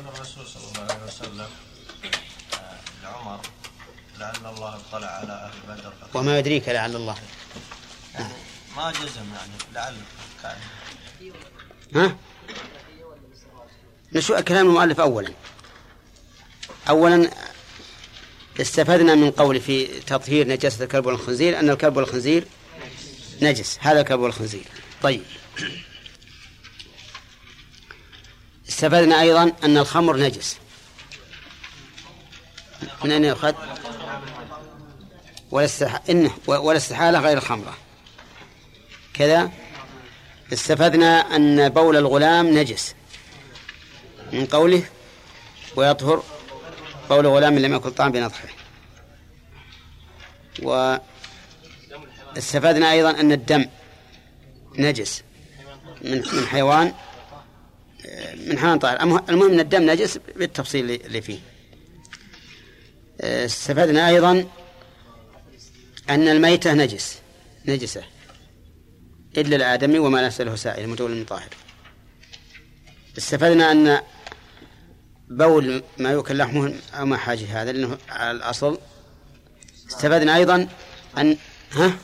قول الرسول صلى الله عليه وسلم آه، لعمر لعل الله اطلع على أهل بدر وما يدريك لعل الله. يعني ما جزم يعني لعل كان. ها؟ نشوف كلام المؤلف أولا. أولا استفدنا من قول في تطهير نجاسة الكلب والخنزير أن الكلب والخنزير نجس هذا الكلب والخنزير طيب. استفدنا أيضا أن الخمر نجس. من أين يؤخذ؟ ولا استحالة غير الخمرة كذا. استفدنا أن بول الغلام نجس. من قوله ويطهر بول غلام لم يكن طعام بنضحه واستفدنا أيضا أن الدم نجس. من من حيوان من حيوان طاهر. المهم أن الدم نجس بالتفصيل اللي فيه. استفدنا أيضا أن الميتة نجس نجسة. إلا الآدمي وما ليس له سائل متولى من طاهر. استفدنا أن بول ما يؤكل لحمه أو ما حاجة هذا لأنه على الأصل. استفدنا أيضا أن ها؟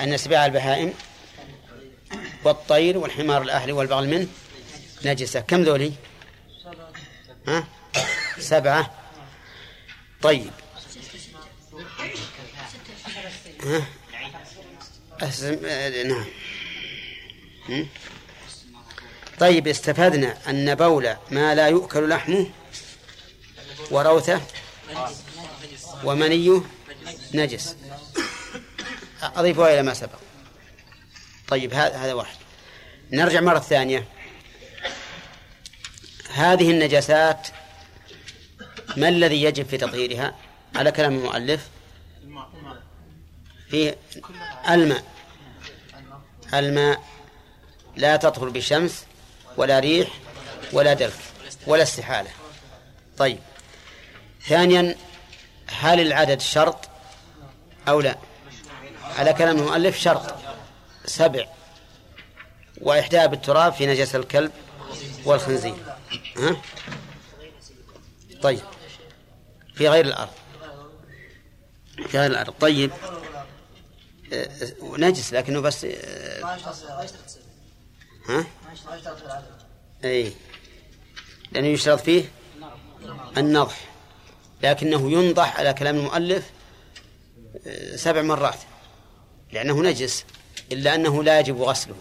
أن سباع البهائم والطير والحمار الأهلي والبغل منه نجسة. كم ذولي؟ ها؟ سبعة. طيب. ها؟ نعم. طيب استفدنا أن بول ما لا يؤكل لحمه وروثه ومنيه نجس. أضيفها إلى ما سبق. طيب هذا هذا واحد. نرجع مرة ثانية. هذه النجاسات ما الذي يجب في تطهيرها؟ على كلام المؤلف. في الماء. الماء لا تطهر بشمس ولا ريح ولا دلك ولا استحالة. طيب. ثانيا هل العدد شرط أو لا؟ على كلام المؤلف شرط. سبع. وإحداء بالتراب في نجس الكلب والخنزير. ها؟ طيب. في غير الأرض. في غير الأرض. طيب. آه، نجس لكنه بس آه، ها؟ إي. لأنه يشترط فيه النضح. لكنه ينضح على كلام المؤلف سبع مرات. لأنه نجس إلا أنه لا يجب غسله.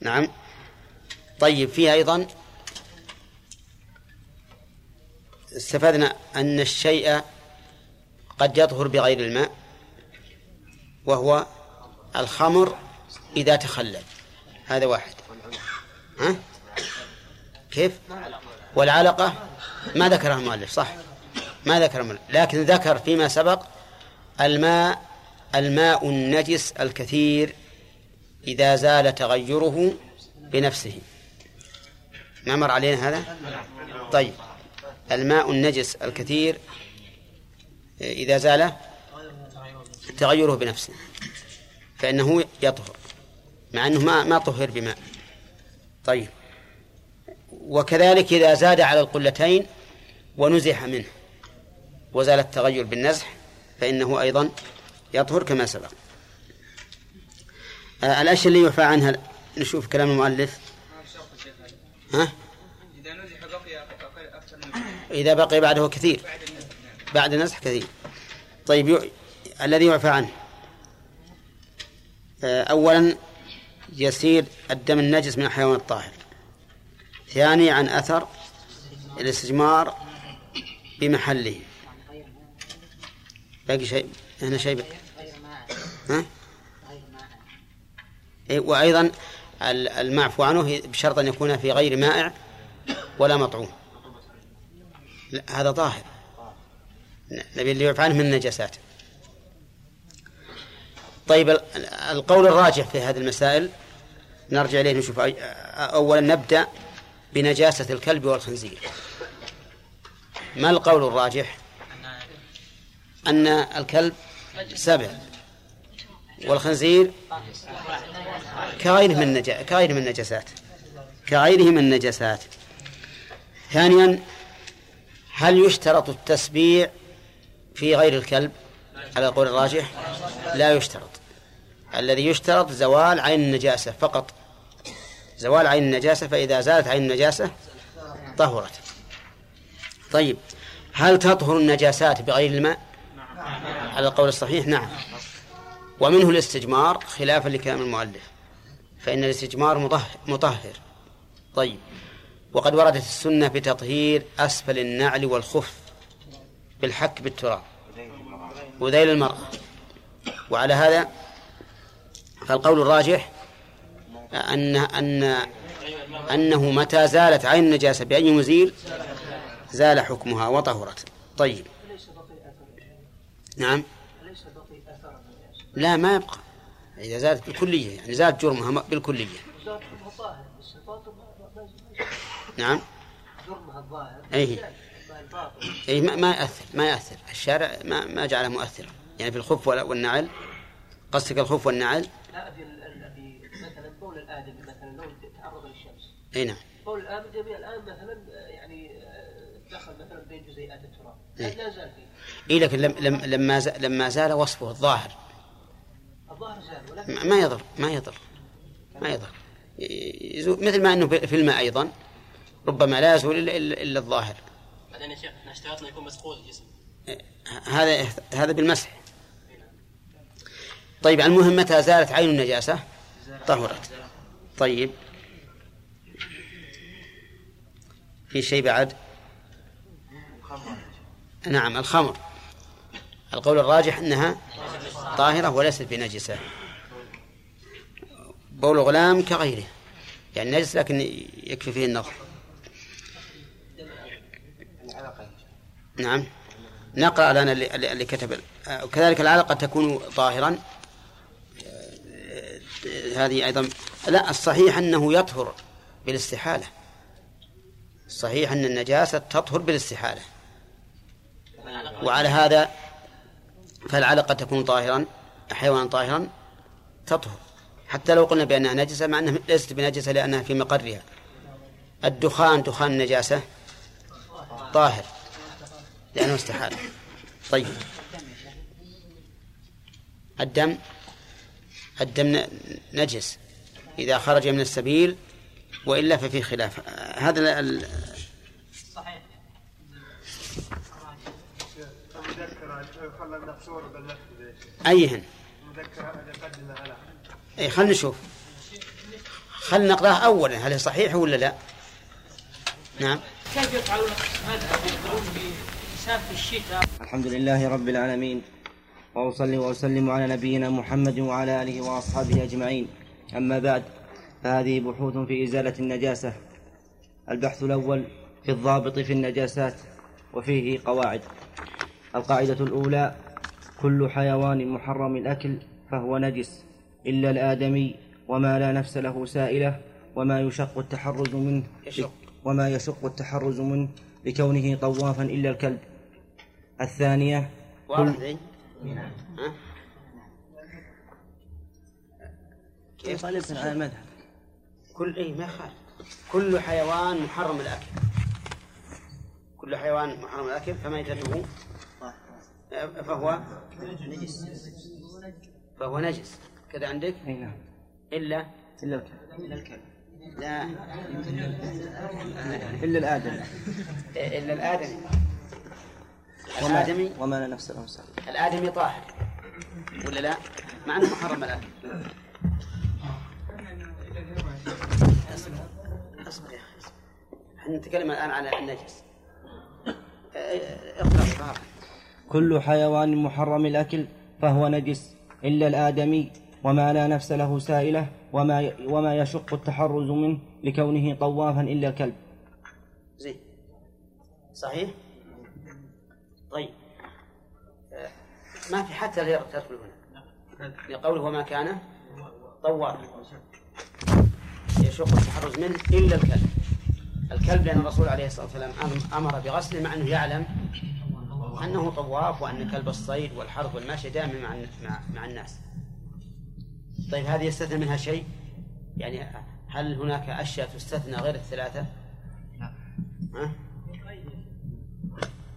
نعم. طيب. فيه أيضا استفدنا أن الشيء قد يطهر بغير الماء وهو الخمر إذا تخلل. هذا واحد. ها؟ كيف؟ والعلقة ما ذكرها المؤلف صح. ما ذكر لكن ذكر فيما سبق الماء الماء النجس الكثير إذا زال تغيره بنفسه. ما مر علينا هذا؟ طيب. الماء النجس الكثير إذا زال تغيره بنفسه فإنه يطهر مع أنه ما ما طهر بماء. طيب. وكذلك إذا زاد على القلتين ونزح منه وزال التغير بالنزح فإنه أيضا يطهر كما سبق. آه الأشياء اللي يعفى عنها نشوف كلام المؤلف. ها؟ إذا نزح بقي أكثر إذا بقي بعده كثير بعد النزح كثير طيب. الذي يعفى عنه آه أولا يسير الدم النجس من الحيوان الطاهر ثاني عن أثر الاستجمار بمحله باقي شيء هنا شيء. ها؟ إيه، وأيضا المعفو عنه بشرط أن يكون في غير مائع ولا مطعوم هذا ظاهر نبي اللي يعفى عنه من النجاسات. طيب القول الراجح في هذه المسائل نرجع إليه نشوف أولا نبدأ بنجاسة الكلب والخنزير. ما القول الراجح؟ أن الكلب سبع والخنزير كغيره من كغيره من النجاسات. كغيره من النجاسات. ثانيا هل يشترط التسبيع في غير الكلب على القول الراجح؟ لا يشترط. الذي يشترط زوال عين النجاسة فقط. زوال عين النجاسة فإذا زالت عين النجاسة طهرت. طيب هل تطهر النجاسات بغير الماء؟ على القول الصحيح نعم. ومنه الاستجمار خلافا لكلام المؤلف. فإن الاستجمار مطهر. طيب. وقد وردت السنة بتطهير أسفل النعل والخف بالحك بالتراب وذيل المرأة. وعلى هذا فالقول الراجح أن أن أنه متى زالت عين النجاسة بأي مزيل زال حكمها وطهرت. طيب. نعم. لا ما يبقى. إذا زالت بالكلية يعني زالت جرمها بالكلية. نعم. جرمها الظاهر أي أي ما, ما يأثر ما يأثر الشارع ما ما جعله مؤثرا. يعني في الخف والنعل قصدك الخف والنعل؟ لا في مثلا بول الآدمي مثلا لو تعرض للشمس. أي نعم. بول الآدمي الآن مثلا يعني دخل مثلا بين جزيئات التراب. لا زال فيه. اي لكن لم لم لما زال لما زال وصفه الظاهر. الظاهر زال ولكن ما يضر ما يضر ما يضر. مثل ما أنه في الماء أيضا. ربما لا يزول الا الا الظاهر. بعدين يا شيخ إحنا اشترطنا يكون مسقول الجسم. هذا هذا بالمسح. طيب المهم متى زالت عين النجاسة؟ طهرت. طيب. في شيء بعد؟ نعم الخمر. القول الراجح أنها طاهرة وليست بنجسة. بول غلام كغيره. يعني نجس لكن يكفي فيه النظر نعم. نقرأ لنا اللي, كتب. وكذلك العلقة تكون طاهرا. هذه أيضا. لا الصحيح أنه يطهر بالاستحالة. الصحيح أن النجاسة تطهر بالاستحالة. وعلى هذا فالعلقة تكون طاهرا حيوانا طاهرا تطهر. حتى لو قلنا بأنها نجسة مع أنها ليست بنجسة لأنها في مقرها. الدخان دخان النجاسة طاهر. لأنه استحالة. طيب. الدم الدم نجس إذا خرج من السبيل وإلا ففي خلاف. هذا ال... صحيح أيهن. أي خلنا نشوف. خلنا نقرأه أولا. هل صحيح ولا لا؟ نعم. كيف يفعلون؟ هذا في الشتاء. الحمد لله رب العالمين وأصلي وأسلم على نبينا محمد وعلى آله وأصحابه أجمعين. أما بعد فهذه بحوث في إزالة النجاسة البحث الأول في الضابط في النجاسات وفيه قواعد. القاعدة الأولى كل حيوان محرم الأكل فهو نجس إلا الآدمي وما لا نفس له سائلة وما يشق التحرز منه وما يشق التحرز منه لكونه طوافا إلا الكلب. الثانية كل نعم ها؟ كيف؟ على المذهب كل اي ما يخالف. كل حيوان محرم الأكل. كل حيوان محرم الأكل فميتته فهو نجس فهو نجس. كذا عندك؟ أي نعم. إلا إلا الكلب. الا الكلب لا. إلا الادمي إلا الادمي الآدمي؟ وما لا نفس له الآدمي طاهر. ولا لا؟ مع أنه محرم الآن. اصبر يا أخي إحنا نتكلم الآن على النجس. اقرأ كل حيوان محرم الأكل فهو نجس إلا الآدمي وما لا نفس له سائلة وما وما يشق التحرز منه لكونه طوافا إلا الكلب. زين. صحيح؟ طيب. ما في حتى غير تدخل هنا. لقوله وما كان طوافا يشق التحرز منه إلا الكلب. الكلب لأن الرسول عليه الصلاة والسلام أمر بغسله مع أنه يعلم أنه طواف وأن كلب الصيد والحرث والماشية دائما مع مع, مع الناس. طيب هذه يستثنى منها شيء؟ يعني هل هناك أشياء تستثنى غير الثلاثة؟ ها؟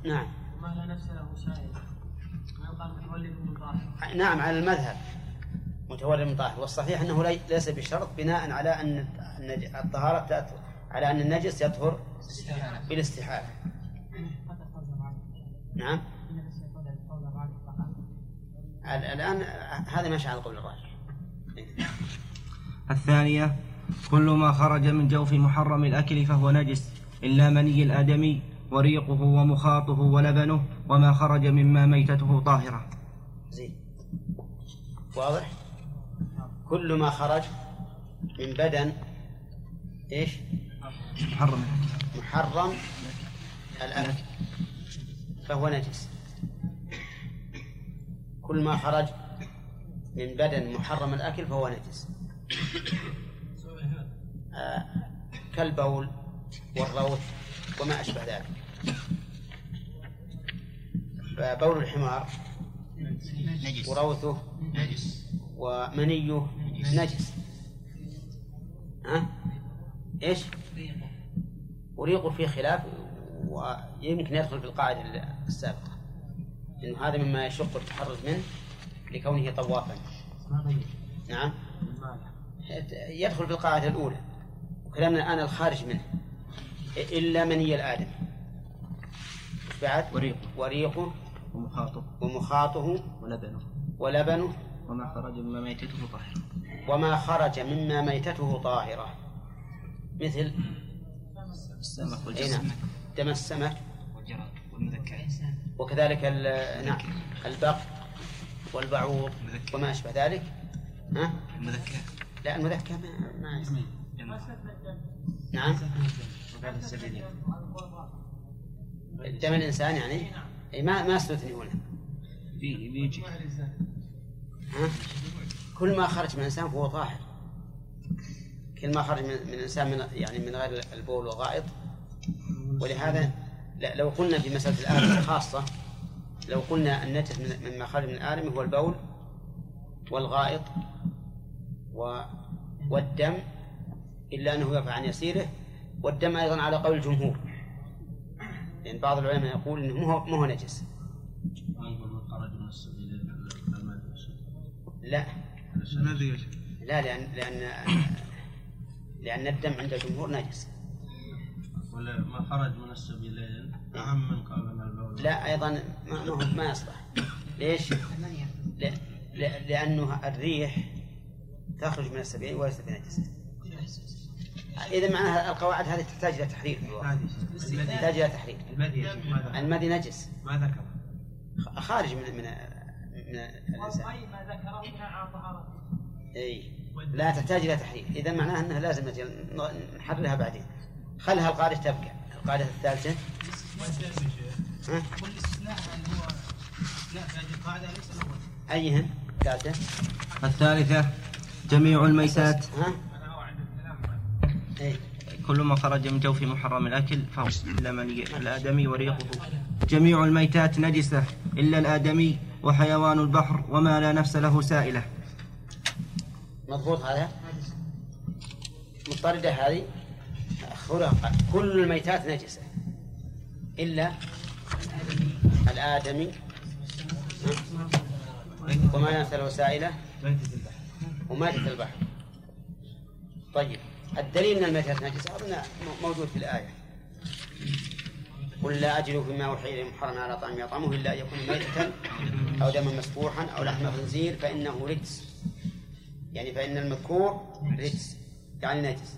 نعم. ما له ما متولد من طاهر؟ نعم على المذهب. متولد من طاهر. والصحيح أنه لي- ليس بشرط بناء على أن النج- الطهارة تأثر على أن النجس يطهر بالاستحالة. نعم. ال- الآن هذا ماشي على القول الراجح الثانية كل ما خرج من جوف محرم الأكل فهو نجس إلا مني الآدمي. وريقه ومخاطه ولبنه وما خرج مما ميتته طاهرة. زين. واضح؟ كل ما خرج من بدن إيش؟ محرم. محرم الأكل. فهو نجس. كل ما خرج من بدن محرم الأكل فهو نجس. آه كالبول والروث. وما أشبه ذلك. فبول الحمار وروثه ومنيه نجس. ها؟ إيش؟ وريقه فيه خلاف ويمكن يدخل في القاعدة السابقة. إنه هذا مما يشق التحرز منه لكونه طوافا. نعم. يدخل في القاعدة الأولى وكلامنا الآن الخارج منه. إلا مني الآدم بعد؟ وريقه وريقه ومخاطه ومخاطه ولبنه ولبنه وما خرج مما ميتته طاهرة. وما خرج مما ميتته طاهرة. مثل السمك أي والجسم نعم. دم السمك. والجراد والمذكر. وكذلك نعم. البق والبعوض وما أشبه ذلك. ها؟ المذكر. لا المذكى ما, ما يسمى. نعم. دم الإنسان يعني؟ أي ما ما استثني هنا بي- بيجي ها؟ كل ما خرج من الإنسان فهو طاهر. كل ما خرج من, من الإنسان من يعني من غير البول والغائط. ولهذا لا لو قلنا في مسألة الآدم خاصة لو قلنا النجس من- مما خرج من الآدم هو البول والغائط و والدم إلا أنه يرفع عن يسيره والدم أيضا على قول الجمهور. لأن بعض العلماء يقول أنه مو مو نجس. لا؟ لا لأن لأن لأن الدم عند الجمهور نجس. ما خرج من السبيلين أعم من من البول لا أيضا ما ما, يصلح. ليش؟ لأنه الريح تخرج من السبيل وليست بنجس. إذا معناها القواعد هذه تحتاج إلى تحرير. تحتاج إلى تحرير. المذي نجس. ما ذكر خ- خارج من من من الإنسان. ما ذكره طهارته. إي. لا تحتاج إلى تحرير. إذا معناها انها لازم نجي- نحررها بعدين. خلها القاعدة تبقى. القاعدة الثالثة. ها؟ كل استثناء اللي هو لا هذه القاعدة ليس الأول. أيهن؟ الثالثه الثالثة جميع الميتات. ها؟ كل ما خرج من جوف محرم الأكل فهو إلا مني الآدمي وريقه. جميع الميتات نجسة إلا الآدمي وحيوان البحر وما لا نفس له سائلة. مضبوط هذا؟ مضطردة هذه؟ قال كل الميتات نجسة. إلا الآدمي؟ وما نفس له سائلة. وماتة البحر. طيب. الدليل ان الميتات نجسة أظن موجود في الآية. قل لا أجد فيما أوحي إلي محرما على طعام يطعمه إلا أن يكون ميتة أو دما مسفوحا أو لحم خنزير فإنه رجس. يعني فإن المذكور رجس. يعني نجس.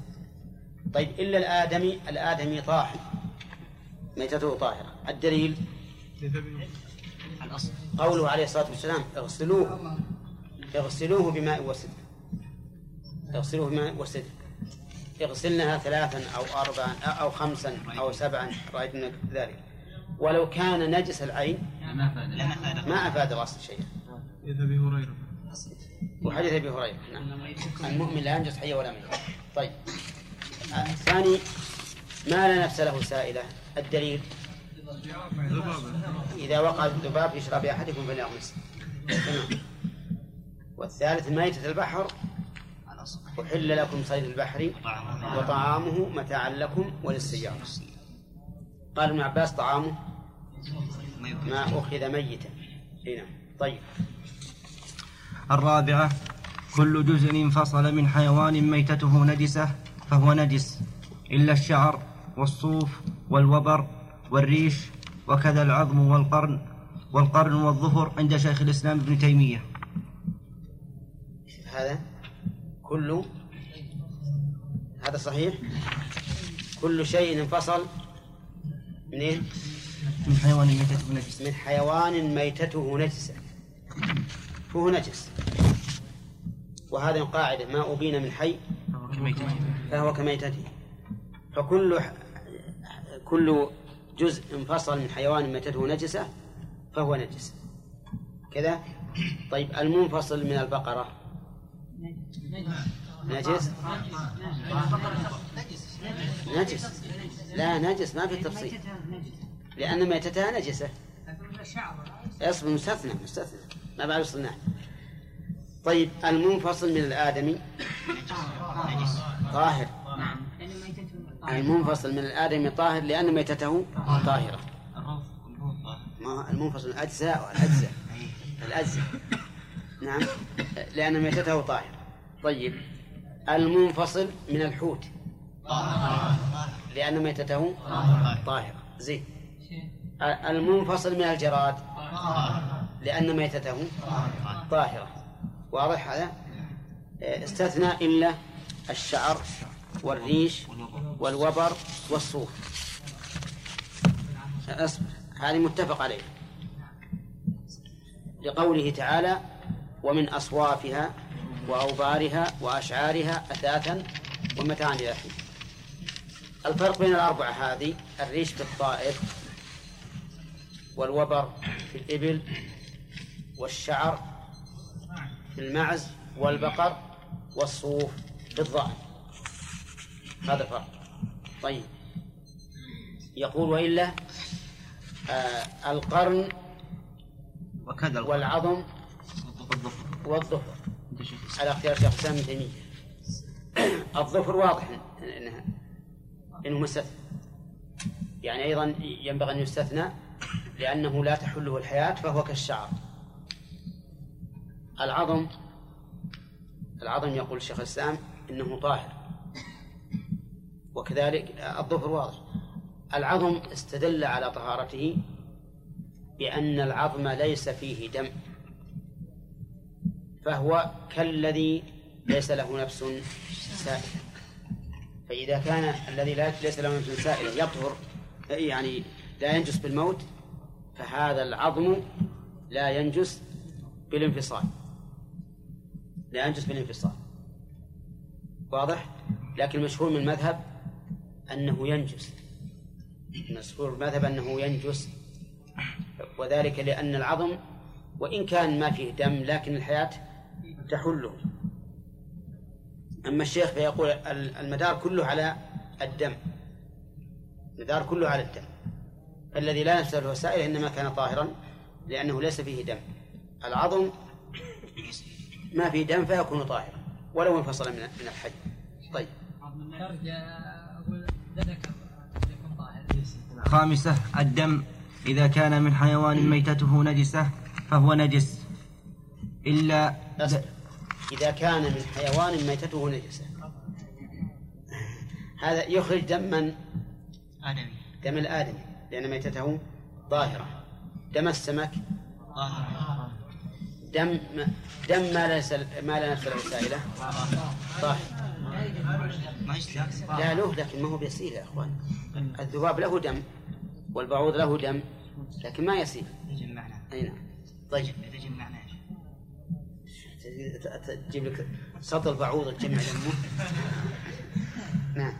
طيب إلا الآدمي الآدمي طاهر. ميتته طاهرة. الدليل؟ الأصل. قوله عليه الصلاة والسلام اغسلوه. اغسلوه بماء وسدر اغسلوه بماء وسدر اغسلنها ثلاثا أو أربعا أو خمسا أو سبعا رأيت من ذلك. ولو كان نجس العين لما فاد. ما أفاد الغسل شيئا. إذا أبي هريرة. وحديث أبي هريرة نعم. المؤمن لا ينجس حيا ولا ميت. طيب. الثاني ما لا نفس له سائلة. الدليل. إذا وقع الذباب في شراب أحدكم فليغمس. تمام. والثالث ميتة البحر. الأصل أحل لكم صيد البحر وطعامه متاعا لكم وللسيارة. قال ابن عباس طعامه ما أخذ ميتا. هنا طيب. الرابعة كل جزء انفصل من حيوان ميتته نجسة فهو نجس. إلا الشعر والصوف والوبر والريش وكذا العظم والقرن والقرن والظفر عند شيخ الإسلام ابن تيمية. هذا؟ كل هذا صحيح؟ كل شيء انفصل منين؟ من حيوان ميتته نجسة من حيوان ميتته نجسة فهو نجس. وهذه قاعدة ما أبين من حي فهو كميتته. فكل كل جزء انفصل من حيوان ميتته نجسة فهو نجس. كذا؟ طيب المنفصل من البقرة. نجس؟ نجس. لا نجس ما في تفصيل. لأن ميتتها نجسة. اصبر مستثنى مستثنى. ما بعد وصلناه طيب المنفصل من الآدمي. طاهر. المنفصل من الآدمي طاهر لأن ميتته طاهرة. ما المنفصل من الأجزاء والأجزاء. الأجزاء. نعم. لأن ميتته طاهرة. طيب. المنفصل من الحوت. لأن ميتته طاهرة. زين. المنفصل من الجراد. لأن ميتته طاهرة. واضح هذا؟ استثنى إلا الشعر والريش والوبر والصوف أصبر. هذه متفق عليه لقوله تعالى ومن أصوافها وأوبارها وأشعارها أثاثا ومتاعا إلى حين الفرق بين الأربعة هذه الريش في الطائر والوبر في الإبل والشعر في المعز والبقر والصوف في الضأن هذا الفرق طيب. يقول وإلا آه القرن وكذا القرن. والعظم والظفر شيخ الإسلام. على اختيار شيخ الإسلام ابن تيمية. الظفر واضح إنها إنه مستثنى. يعني أيضا ينبغي أن يستثنى لأنه لا تحله الحياة فهو كالشعر. العظم العظم يقول الشيخ الإسلام إنه طاهر. وكذلك الظفر واضح. العظم استدل على طهارته بأن العظم ليس فيه دم. فهو كالذي ليس له نفس سائلة. فإذا كان الذي ليس له نفس سائلة يطهر يعني لا ينجس بالموت فهذا العظم لا ينجس بالانفصال. لا ينجس بالانفصال. واضح؟ لكن المشهور من المذهب أنه ينجس. المشهور المذهب أنه ينجس وذلك لأن العظم وإن كان ما فيه دم لكن الحياة تحله. أما الشيخ فيقول ال- المدار كله على الدم. المدار كله على الدم. الذي لا نفس له سائل إنما كان طاهرا لأنه ليس فيه دم. العظم ما فيه دم فيكون طاهرا ولو انفصل من من الحي. طيب. خامسة الدم. إذا كان من حيوان ميتته نجسة فهو نجس. إلا أصبر. إذا كان من حيوان ميتته نجسة. هذا يخرج دم من آدمي. دم الآدمي لأن ميتته ظاهرة. دم السمك طاهر دم دم ما ليس ما لا نفس له سائلة يسلم لا. له لكن ما هو بيسيل يا إخوان. الذباب له دم والبعوض له دم لكن ما يسيل. أي نعم. طيب. جمعنا ت- تجيب لك سطل بعوض تجمع دمه نعم.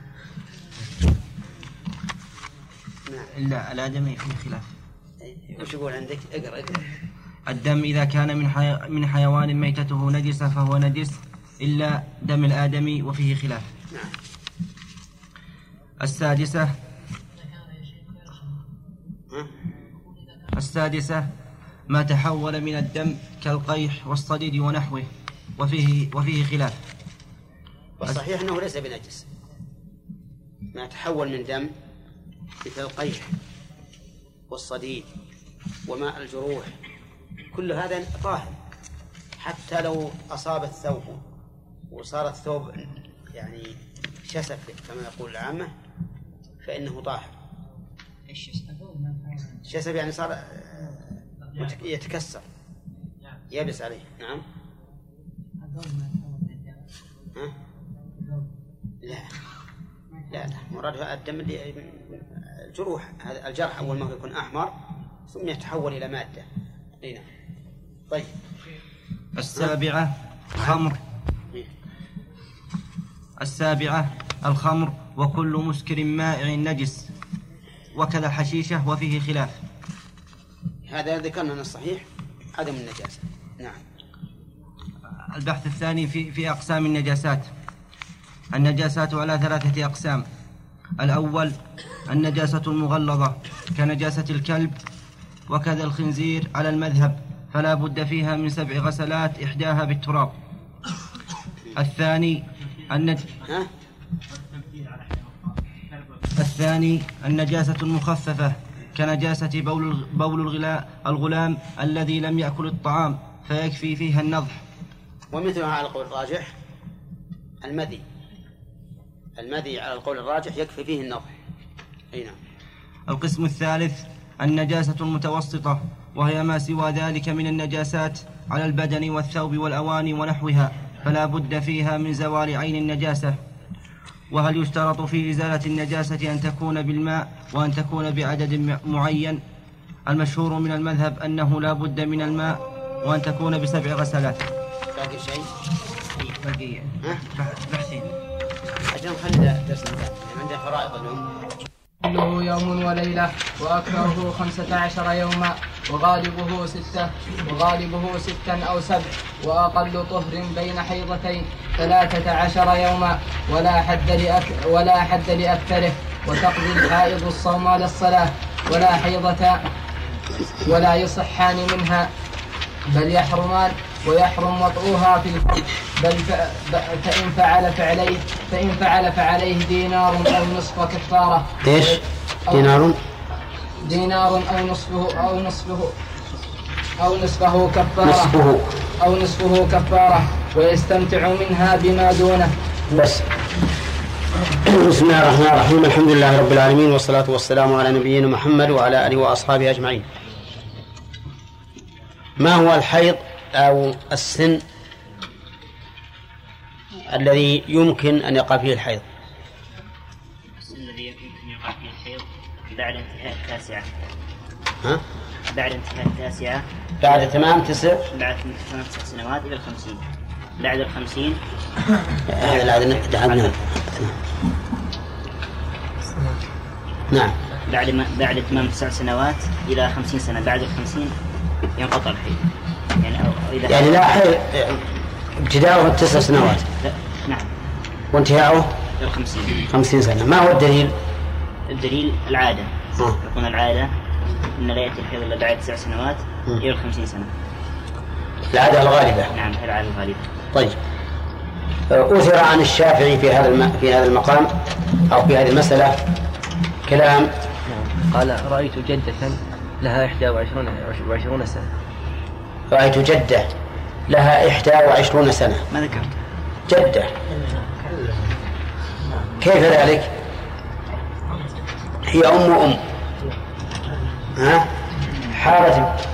نعم. إلا الآدمي في خلاف. أي- وش يقول عندك؟ اقرأ اقرأ. الدم إذا كان من حي... من حيوان ميتته نجسة فهو نجس. إلا دم الآدمي وفيه خلاف. نعم. السادسة؟ السادسة. ما تحول من الدم كالقيح والصديد ونحوه وفيه وفيه خلاف. والصحيح أنه ليس بنجس. ما تحول من دم مثل القيح والصديد وماء الجروح. كل هذا طاهر. حتى لو أصاب الثوب وصار الثوب يعني شسف كما يقول العامة فإنه طاهر. إيش اسمه؟ شسف يعني صار يتكسر. يبس عليه. نعم. ها؟ لا. لا لا. مراد الدم اللي الجروح هذا الجرح أول ما يكون أحمر ثم يتحول إلى مادة. إي نعم. طيب. السابعة خمر. السابعة الخمر وكل مسكر مائع نجس. وكذا الحشيشة وفيه خلاف. هذا ذكرنا ان الصحيح عدم النجاسة. نعم. البحث الثاني في في أقسام النجاسات. النجاسات على ثلاثة أقسام. الأول النجاسة المغلظة كنجاسة الكلب وكذا الخنزير على المذهب فلا بد فيها من سبع غسلات إحداها بالتراب. الثاني النج... الثاني النجاسة المخففة. كنجاسة بول بول الغلا- الغلام الذي لم يأكل الطعام فيكفي فيها النضح. ومثلها على القول الراجح المذي. المذي على القول الراجح يكفي فيه النضح. أي نعم. القسم الثالث النجاسة المتوسطة وهي ما سوى ذلك من النجاسات على البدن والثوب والأواني ونحوها فلا بد فيها من زوال عين النجاسة. وهل يشترط في إزالة النجاسة أن تكون بالماء وأن تكون بعدد معين؟ المشهور من المذهب أنه لا بد من الماء وأن تكون بسبع غسلات. باقي شيء؟ بقية ها؟ بحثين. عشان عندنا فرائض كله يوم وليلة وأكثره خمسة عشر يوما وغالبه ستة وغالبه ستا أو سبع وأقل طهر بين حيضتين ثلاثة عشر يوما ولا حد لأك ولا حد لأكثره وتقضي الحائض الصوم على الصلاة ولا حيضة ولا يصحان منها بل يحرمان ويحرم وطئها في الفرد بل فإن فعل فعليه فإن فعل فعليه دينار أو نصف كفارة. إيش؟ دينار؟ دينار أو نصفه أو نصفه أو نصفه كفارة. نصفه. أو نصفه كفارة. ويستمتع منها بما دونه. بس. بسم الله الرحمن الرحيم. الحمد لله رب العالمين. والصلاة والسلام على نبينا محمد وعلى آله وأصحابه أجمعين. ما هو الحيض؟ أو السن الذي يمكن أن يقع فيه الحيض. السن الذي يمكن يقع فيه الحيض بعد انتهاء التاسعة. ها؟ بعد انتهاء التاسعة. بعد تمام تسع؟ بعد تمام تسع سنوات إلى الخمسين. بعد الخمسين. هذا العدد نعم. بعد ما بعد تمام تسع سنوات إلى خمسين سنة. بعد الخمسين ينقطع الحيض. يعني يعني لا ابتداؤه التسع سنوات. لا نعم. وانتهاؤه الخمسين خمسين سنة. ما هو الدليل؟ الدليل العادة. آه. يكون العادة أن لا يأتي الحيض إلا بعد تسع سنوات مم. إلى الخمسين سنة. العادة الغالبة نعم هي العادة الغالبة طيب. أثر عن الشافعي في هذا الم... في هذا المقام أو في هذه المسألة كلام. قال رأيت جدة لها 21 وعشرون سنة. رأيت جدة لها إحدى وعشرون سنة. ما ذكرت. جدة. كيف ذلك؟ هي أم أم ها؟ حارت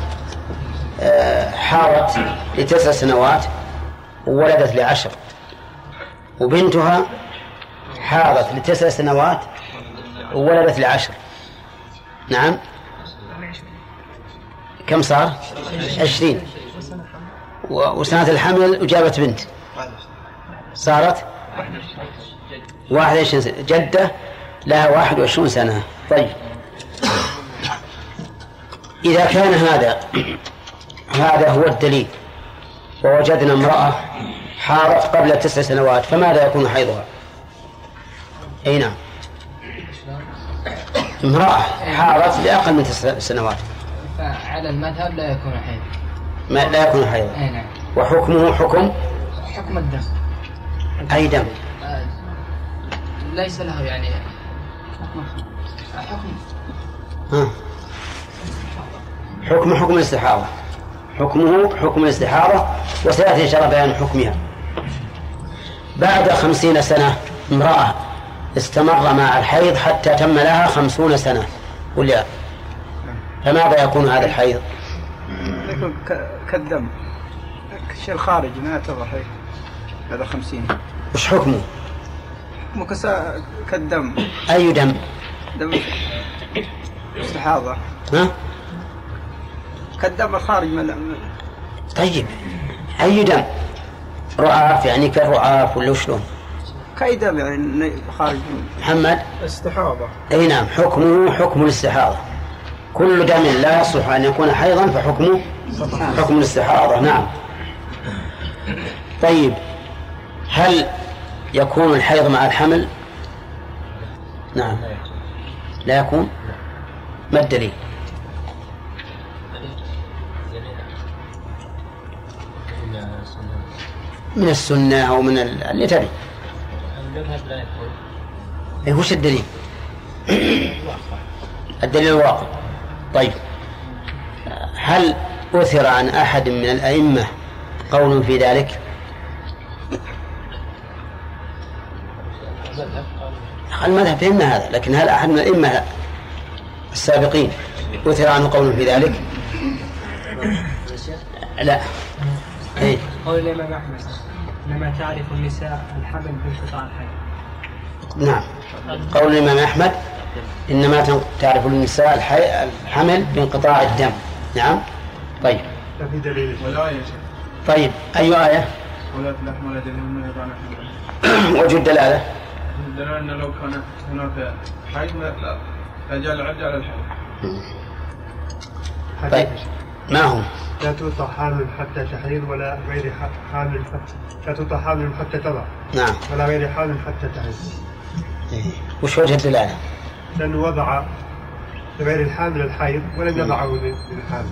آه، حارت لتسع سنوات وولدت لعشر. وبنتها حارت لتسع سنوات وولدت لعشر. نعم؟ كم صار؟ عشرين. وسنة الحمل وجابت بنت. صارت؟ واحد وعشرين سنة. جدة لها واحد وعشرون سنة. طيب. إذا كان هذا هذا هو الدليل. ووجدنا امرأة حارت قبل تسع سنوات فماذا يكون حيضها؟ أي نعم. امرأة حارت لأقل من تسع سنوات. فعلى المذهب لا يكون حيض. ما لا يكون حيضا أي نعم. وحكمه حكم؟ حكم الدم. أي دم؟ آه، ليس له يعني حكم ها. حكم حكم الاستحاضة حكمه حكم الاستحاضة وسيأتي إن شاء الله بيان حكمها. بعد خمسين سنة امرأة استمر مع الحيض حتى تم لها خمسون سنة. قل يا فماذا يكون هذا الحيض؟ يكون ك- كالدم شيء خارج ما يعتبر حي هذا خمسين وش حكمه؟ مكسا كالدم أي دم؟ دم استحاضة ها؟ كالدم الخارج من من- طيب أي دم؟ رعاف يعني كالرعاف ولا شلون؟ كأي دم يعني خارج من محمد استحاضة أي نعم حكمه حكم الاستحاضة كل دم لا يصلح أن يكون حيضا فحكمه حكم الاستحاضة. نعم. طيب هل يكون الحيض مع الحمل؟ نعم. لا يكون؟ ما الدليل؟ من السنة أو من ال- اللي تبي. المذهب لا يكون إيه وش الدليل؟ الدليل الواقع. طيب. هل أثر عن أحد من الأئمة قول في ذلك؟ المذهب فهمنا هذا لكن هل أحد من الأئمة السابقين أثر عنه قول في ذلك؟ لا. إيه. قول الإمام أحمد إنما تعرف النساء الحمل بانقطاع الحيض نعم. قول الإمام أحمد إنما تعرف النساء. الحمل بانقطاع الدم. نعم؟ طيب. لا في دليل. ولا يا شيخ طيب. أي آية؟ ولا تلحم ولا دليل وجه الدلالة؟ الدليل أن لو كان هناك حيض لا. لجعل العد على الحيض طيب. ما هو؟ لا توطى حامل حتى تحيض ولا غير حامل حتى لا توطى حامل حتى تضع. نعم. ولا غير حامل حتى تحيض إيه. وش وجه الدلالة؟ لأنه وضع لغير الحامل الحيض ولم يضعه لل- للحامل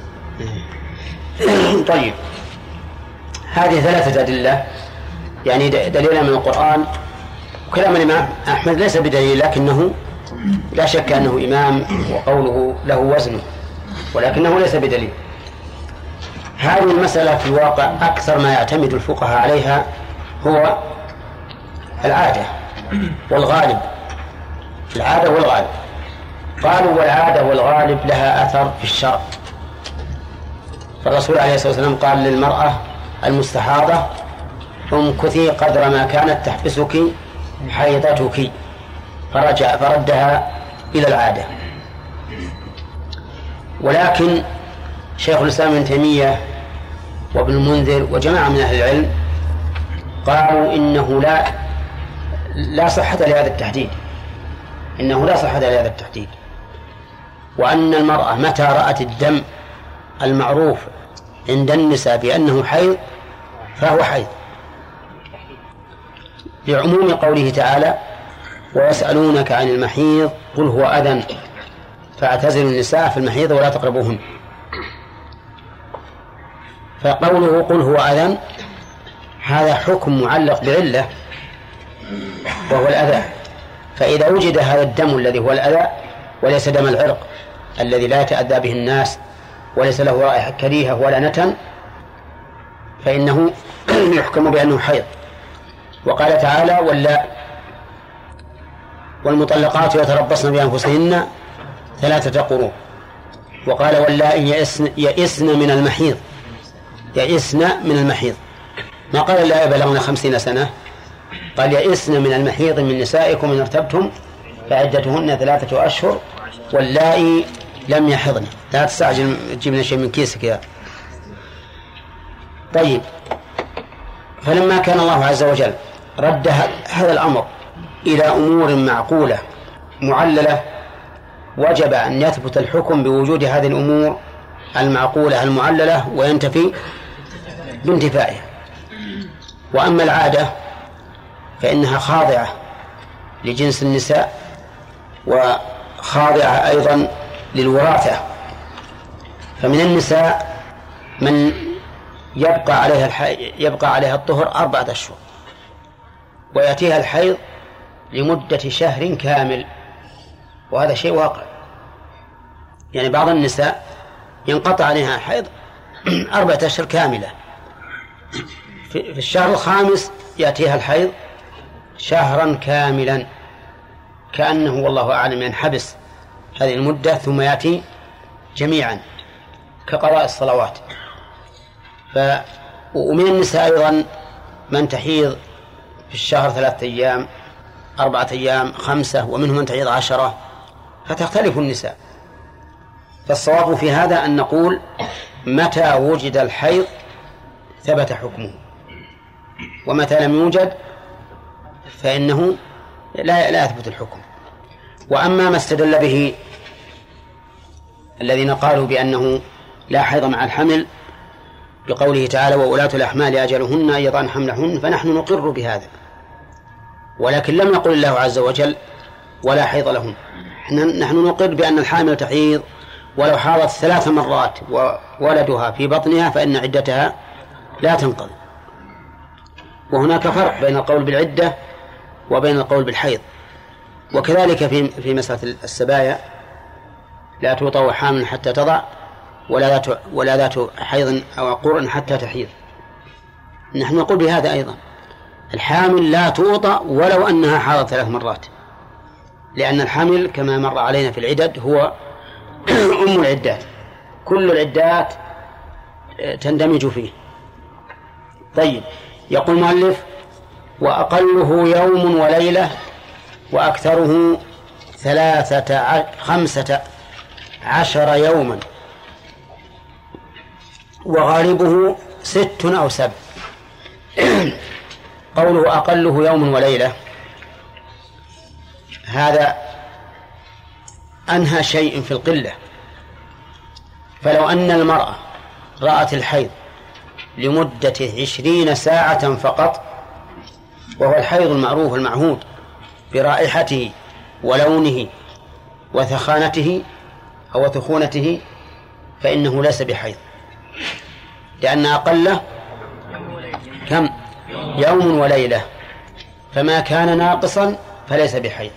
طيب. هذه ثلاثة أدلة يعني دليل من القرآن وكلام الإمام أحمد ليس بدليل لكنه لا شك أنه إمام وقوله له وزنه ولكنه ليس بدليل. هذه المسألة في الواقع أكثر ما يعتمد الفقهاء عليها هو العادة والغالب. العادة والغالب. قالوا والعادة والغالب لها أثر في الشرع. فالرسول عليه الصلاة والسلام قال للمرأة المستحاضة امكثي قدر ما كانت تحبسك حيضتك. فرجع فردها إلى العادة. ولكن شيخ الإسلام ابن تيمية وابن المنذر وجماعة من أهل العلم قالوا إنه لا لا صحة لهذا التحديد. إنه لا صحة لهذا التحديد. وأن المرأة متى رأت الدم المعروف عند النساء بأنه حيض فهو حيض. لعموم قوله تعالى ويسألونك عن المحيض قل هو أذى فاعتزلوا النساء في المحيض ولا تقربوهن. فقوله قل هو أذى هذا حكم معلق بعلة وهو الأذى. فإذا وجد هذا الدم الذي هو الأذى وليس دم العرق الذي لا يتأذى به الناس وليس له رائحة كريهة ولا نتن فإنه يحكم بأنه حيض. وقال تعالى ولا والمطلقات يتربصن بأنفسهن ثلاثة قروء وقال واللائي يئسن, يئسن من المحيض. يئسن من المحيض. ما قال اللائي بلغن خمسين سنة قال يئسن من المحيض من نسائكم إن ارتبتم فعدتهن ثلاثة أشهر واللائي لم يحضن. لا تستعجل تجيب لنا شيء من كيسك يا. طيب. فلما كان الله عز وجل رد هذا الأمر إلى أمور معقولة معللة وجب أن يثبت الحكم بوجود هذه الأمور المعقولة المعللة وينتفي بانتفائها. وأما العادة فإنها خاضعة لجنس النساء وخاضعة أيضا للوراثة فمن النساء من يبقى عليها. يبقى عليها الطهر أربعة أشهر ويأتيها الحيض لمدة شهر كامل وهذا شيء واقع يعني بعض النساء ينقطع عليها حيض أربعة أشهر كاملة في الشهر الخامس يأتيها الحيض شهرا كاملا كأنه والله أعلم ينحبس هذه المدة ثم يأتي جميعا كقضاء الصلوات. ف ومن النساء أيضا من تحيض في الشهر ثلاثة أيام أربعة أيام خمسة ومنهم من تحيض عشرة فتختلف النساء. فالصواب في هذا أن نقول متى وجد الحيض ثبت حكمه. ومتى لم يوجد فإنه لا لا يثبت الحكم. وأما ما استدل به الذين قالوا بأنه لا حيض مع الحمل بقوله تعالى وولاة الأحمال أجلهن أن يضعن حملهن فنحن نقر بهذا. ولكن لم يقل الله عز وجل ولا حيض لهن. نحن نقر بأن الحامل تحيض ولو حاضت ثلاث مرات وولدها في بطنها فإن عدتها لا تنقضي وهناك فرق بين القول بالعدة وبين القول بالحيض. وكذلك في في مسألة السبايا لا توطأ حامل حتى تضع ولا ذات ولا ذات حيض أو قرء حتى تحيض. نحن نقول بهذا أيضا الحامل لا توطأ ولو أنها حاضت ثلاث مرات. لأن الحمل كما مر علينا في العدد هو أم العدات. كل العدات تندمج فيه. طيب يقول المؤلف وأقله يوم وليلة وأكثره ثلاثة خمسة عشر يوما. وغالبه ست أو سبع. قوله أقله يوم وليلة هذا أنهى شيء في القلة. فلو أن المرأة رأت الحيض لمدة عشرين ساعة فقط وهو الحيض المعروف المعهود برائحته ولونه وثخانته أو ثخونته فإنه ليس بحيض. لأن أقله كم؟ يوم وليلة. فما كان ناقصا فليس بحيض.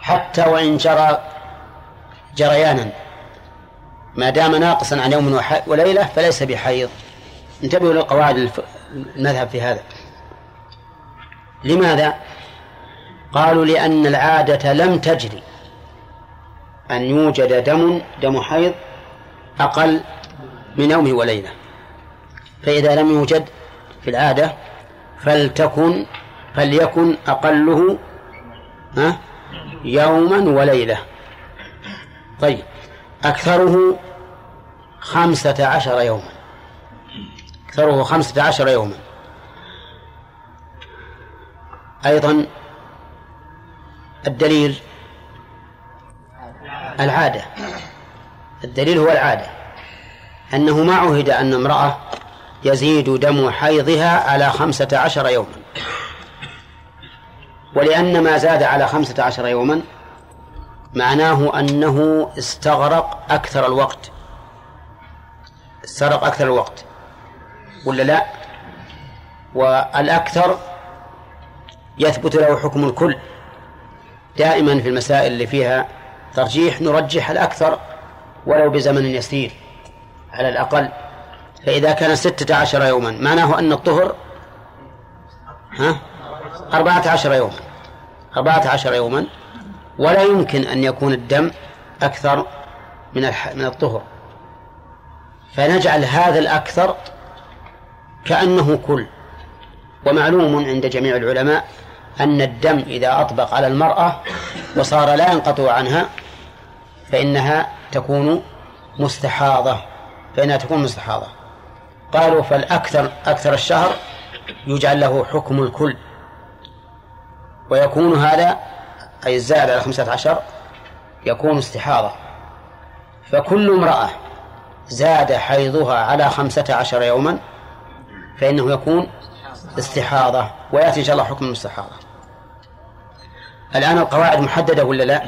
حتى وإن جرى جريانا. ما دام ناقصا عن يوم وليلة فليس بحيض. انتبهوا للقواعد المذهب في هذا. لماذا؟ قالوا لأن العادة لم تجري. أن يوجد دم دم حيض أقل من يوم وليلة. فإذا لم يوجد في العادة فلتكن فليكن أقله يوما وليلة. طيب أكثره خمسة عشر يوما. أكثره خمسة عشر يوما. أيضا الدليل العادة. الدليل هو العادة. أنه ما عهد أن امرأة يزيد دم حيضها على خمسة عشر يوما. ولأن ما زاد على خمسة عشر يوما معناه أنه استغرق أكثر الوقت. استغرق أكثر الوقت. ولا لا؟ والأكثر يثبت له حكم الكل. دائما في المسائل اللي فيها ترجيح نرجح الأكثر ولو بزمن يسير على الأقل. فإذا كان ستة عشر يوما معناه أن الطهر ها أربعة عشر يوما أربعة عشر يوما ولا يمكن أن يكون الدم أكثر من من الطهر. فنجعل هذا الأكثر كأنه كل. ومعلوم عند جميع العلماء أن الدم إذا أطبق على المرأة وصار لا ينقطع عنها فإنها تكون مستحاضة. فإنها تكون مستحاضة. قالوا فالأكثر أكثر الشهر يجعل له حكم الكل. ويكون هذا أي الزائد على خمسة عشر يكون استحاضة. فكل امرأة زاد حيضها على خمسة عشر يوما فإنه يكون استحاضة ويأتي إن شاء الله حكم المستحاضة. الآن القواعد محددة ولا لا؟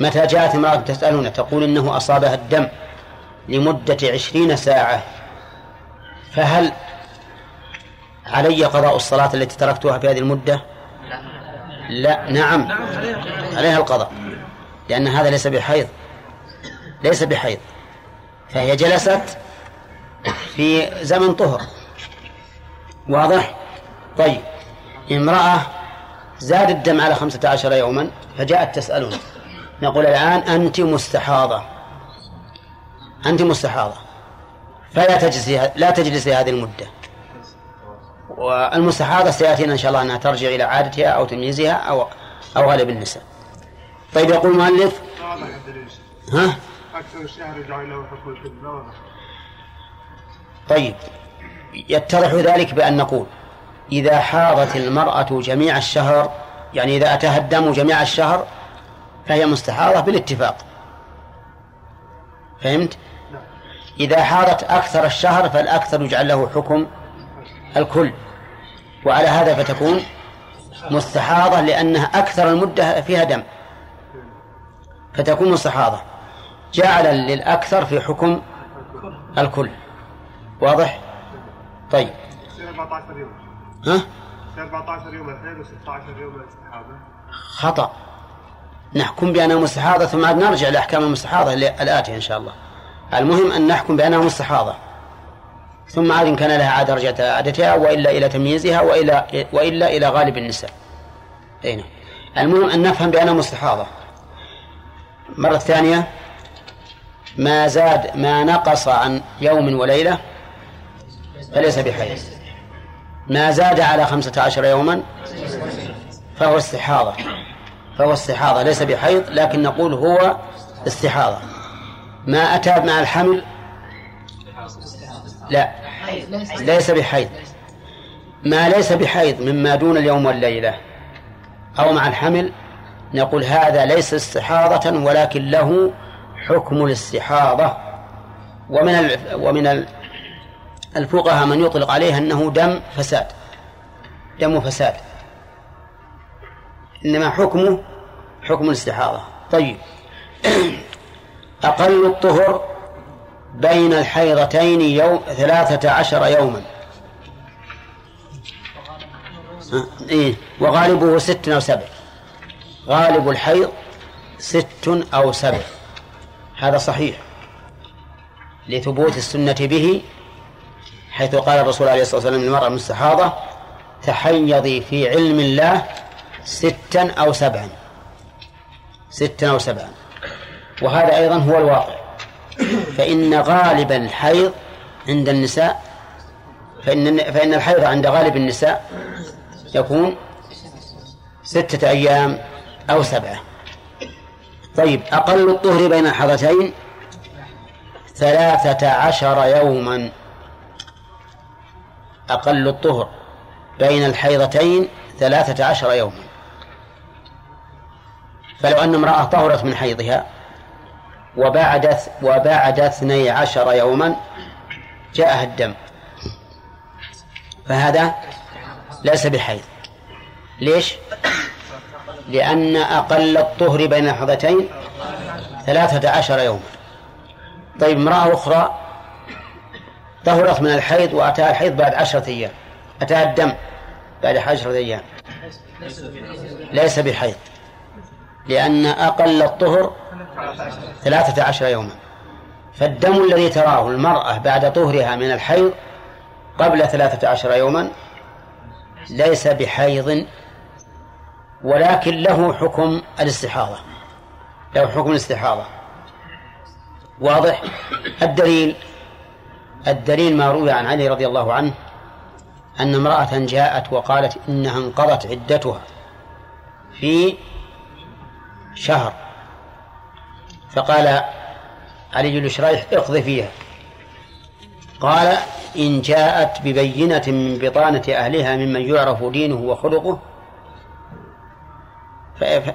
متى جاءت امرأة تسألون تقول إنه أصابها الدم لمدة عشرين ساعة فهل علي قضاء الصلاة التي تركتها في هذه المدة؟ لا. نعم. عليها القضاء لأن هذا ليس بحيض. ليس بحيض. فهي جلست في زمن طهر. واضح؟ طيب. امرأة زاد الدم على خمسة عشر يوما فجاءت تسألون نقول الآن أنت مستحاضة. أنت مستحاضة. فلا تجلسي لا تجلسي هذه المدة. والمستحاضة سيأتينا إن شاء الله أنها ترجع إلى عادتها أو تمييزها أو أو غالب النساء طيب يقول المؤلف ها؟ له حكم طيب. يتضح ذلك بأن نقول. إذا حاضت المرأة جميع الشهر يعني إذا أتاها الدم جميع الشهر فهي مستحاضة بالاتفاق. فهمت؟ إذا حاضت أكثر الشهر فالأكثر يجعل له حكم الكل. وعلى هذا فتكون مستحاضة لأنها أكثر المدة فيها دم. فتكون مستحاضة. جعل للأكثر في حكم الكل. واضح؟ طيب. يصير 14 يوم ها؟ يصير 14 يوم الحيض و16 يوم الاستحاضة. خطأ. نحكم بأنها مستحاضة ثم عاد نرجع لأحكام المستحاضة الآتية إن شاء الله. المهم أن نحكم بأنها مستحاضة. ثم عاد إن كان لها عادة رجعت إلى عادتها وإلا إلى تمييزها وإلا وإلا إلى غالب النساء. أي نعم. المهم أن نفهم بأنها مستحاضة. مرة ثانية ما زاد ما نقص عن يوم وليلة فليس بحيض. ما زاد على خمسة عشر يوما فهو استحاضة. فهو استحاضة ليس بحيض لكن نقول هو استحاضة. ما أتى مع الحمل؟ لا. ليس بحيض. ما ليس بحيض مما دون اليوم والليلة أو مع الحمل نقول هذا ليس استحاضة ولكن له حكم الاستحاضة. ومن ومن الفقهاء من يطلق عليه أنه دم فساد. دم فساد إنما حكمه حكم الاستحاضة. طيب. أقل الطهر بين الحيضتين يوم ثلاثة عشر يوما. إيه. وغالبه ست أو سبع. غالب الحيض ست أو سبع. هذا صحيح. لثبوت السنة به حيث قال الرسول عليه الصلاة والسلام للمرأة المستحاضة تحيضي في علم الله ستا أو سبعا. ستا أو سبعا. وهذا أيضا هو الواقع. فإن غالب الحيض عند النساء فإن فإن الحيض عند غالب النساء يكون ستة أيام أو سبعة. طيب أقل الطهر بين الحضتين ثلاثة عشر يوما. أقل الطهر بين الحيضتين ثلاثة عشر يوما. فلو أن امرأة طهرت من حيضها وبعد وبعد اثني عشر يوما جاءها الدم. فهذا ليس بحيض. ليش؟ لأن أقل الطهر بين الحضتين ثلاثة عشر يوما. طيب امرأة أخرى طهرت من الحيض وأتاها الحيض بعد عشرة أيام. أتاها الدم بعد عشرة أيام. ليس بحيض. لأن أقل الطهر ثلاثة عشر يوما. فالدم الذي تراه المرأة بعد طهرها من الحيض قبل ثلاثة عشر يوما ليس بحيض ولكن له حكم الاستحاضة. له حكم الاستحاضة. واضح؟ الدليل الدليل ما روي عن علي رضي الله عنه أن امرأة جاءت وقالت إنها انقضت عدتها في شهر. فقال علي بن شريح اقض فيها. قال إن جاءت ببينة من بطانة أهلها ممن يعرف دينه وخلقه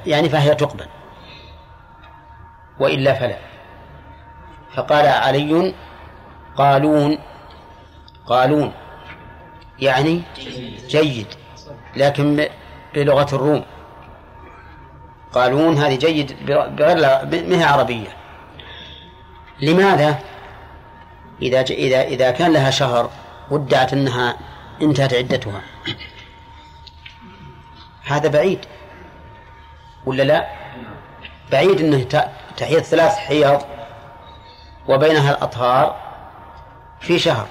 يعني فهي تقبل وإلا فلا. فقال علي قالون. قالون. يعني جيد. لكن بلغة الروم. قالون هذه جيد بغير ما هي عربية. لماذا؟ إذا إذا إذا كان لها شهر وادعت أنها انتهت عدتها. هذا بعيد. ولا لا؟ بعيد أنه ت- تحيض ثلاث حيض وبينها الأطهار. في شهر.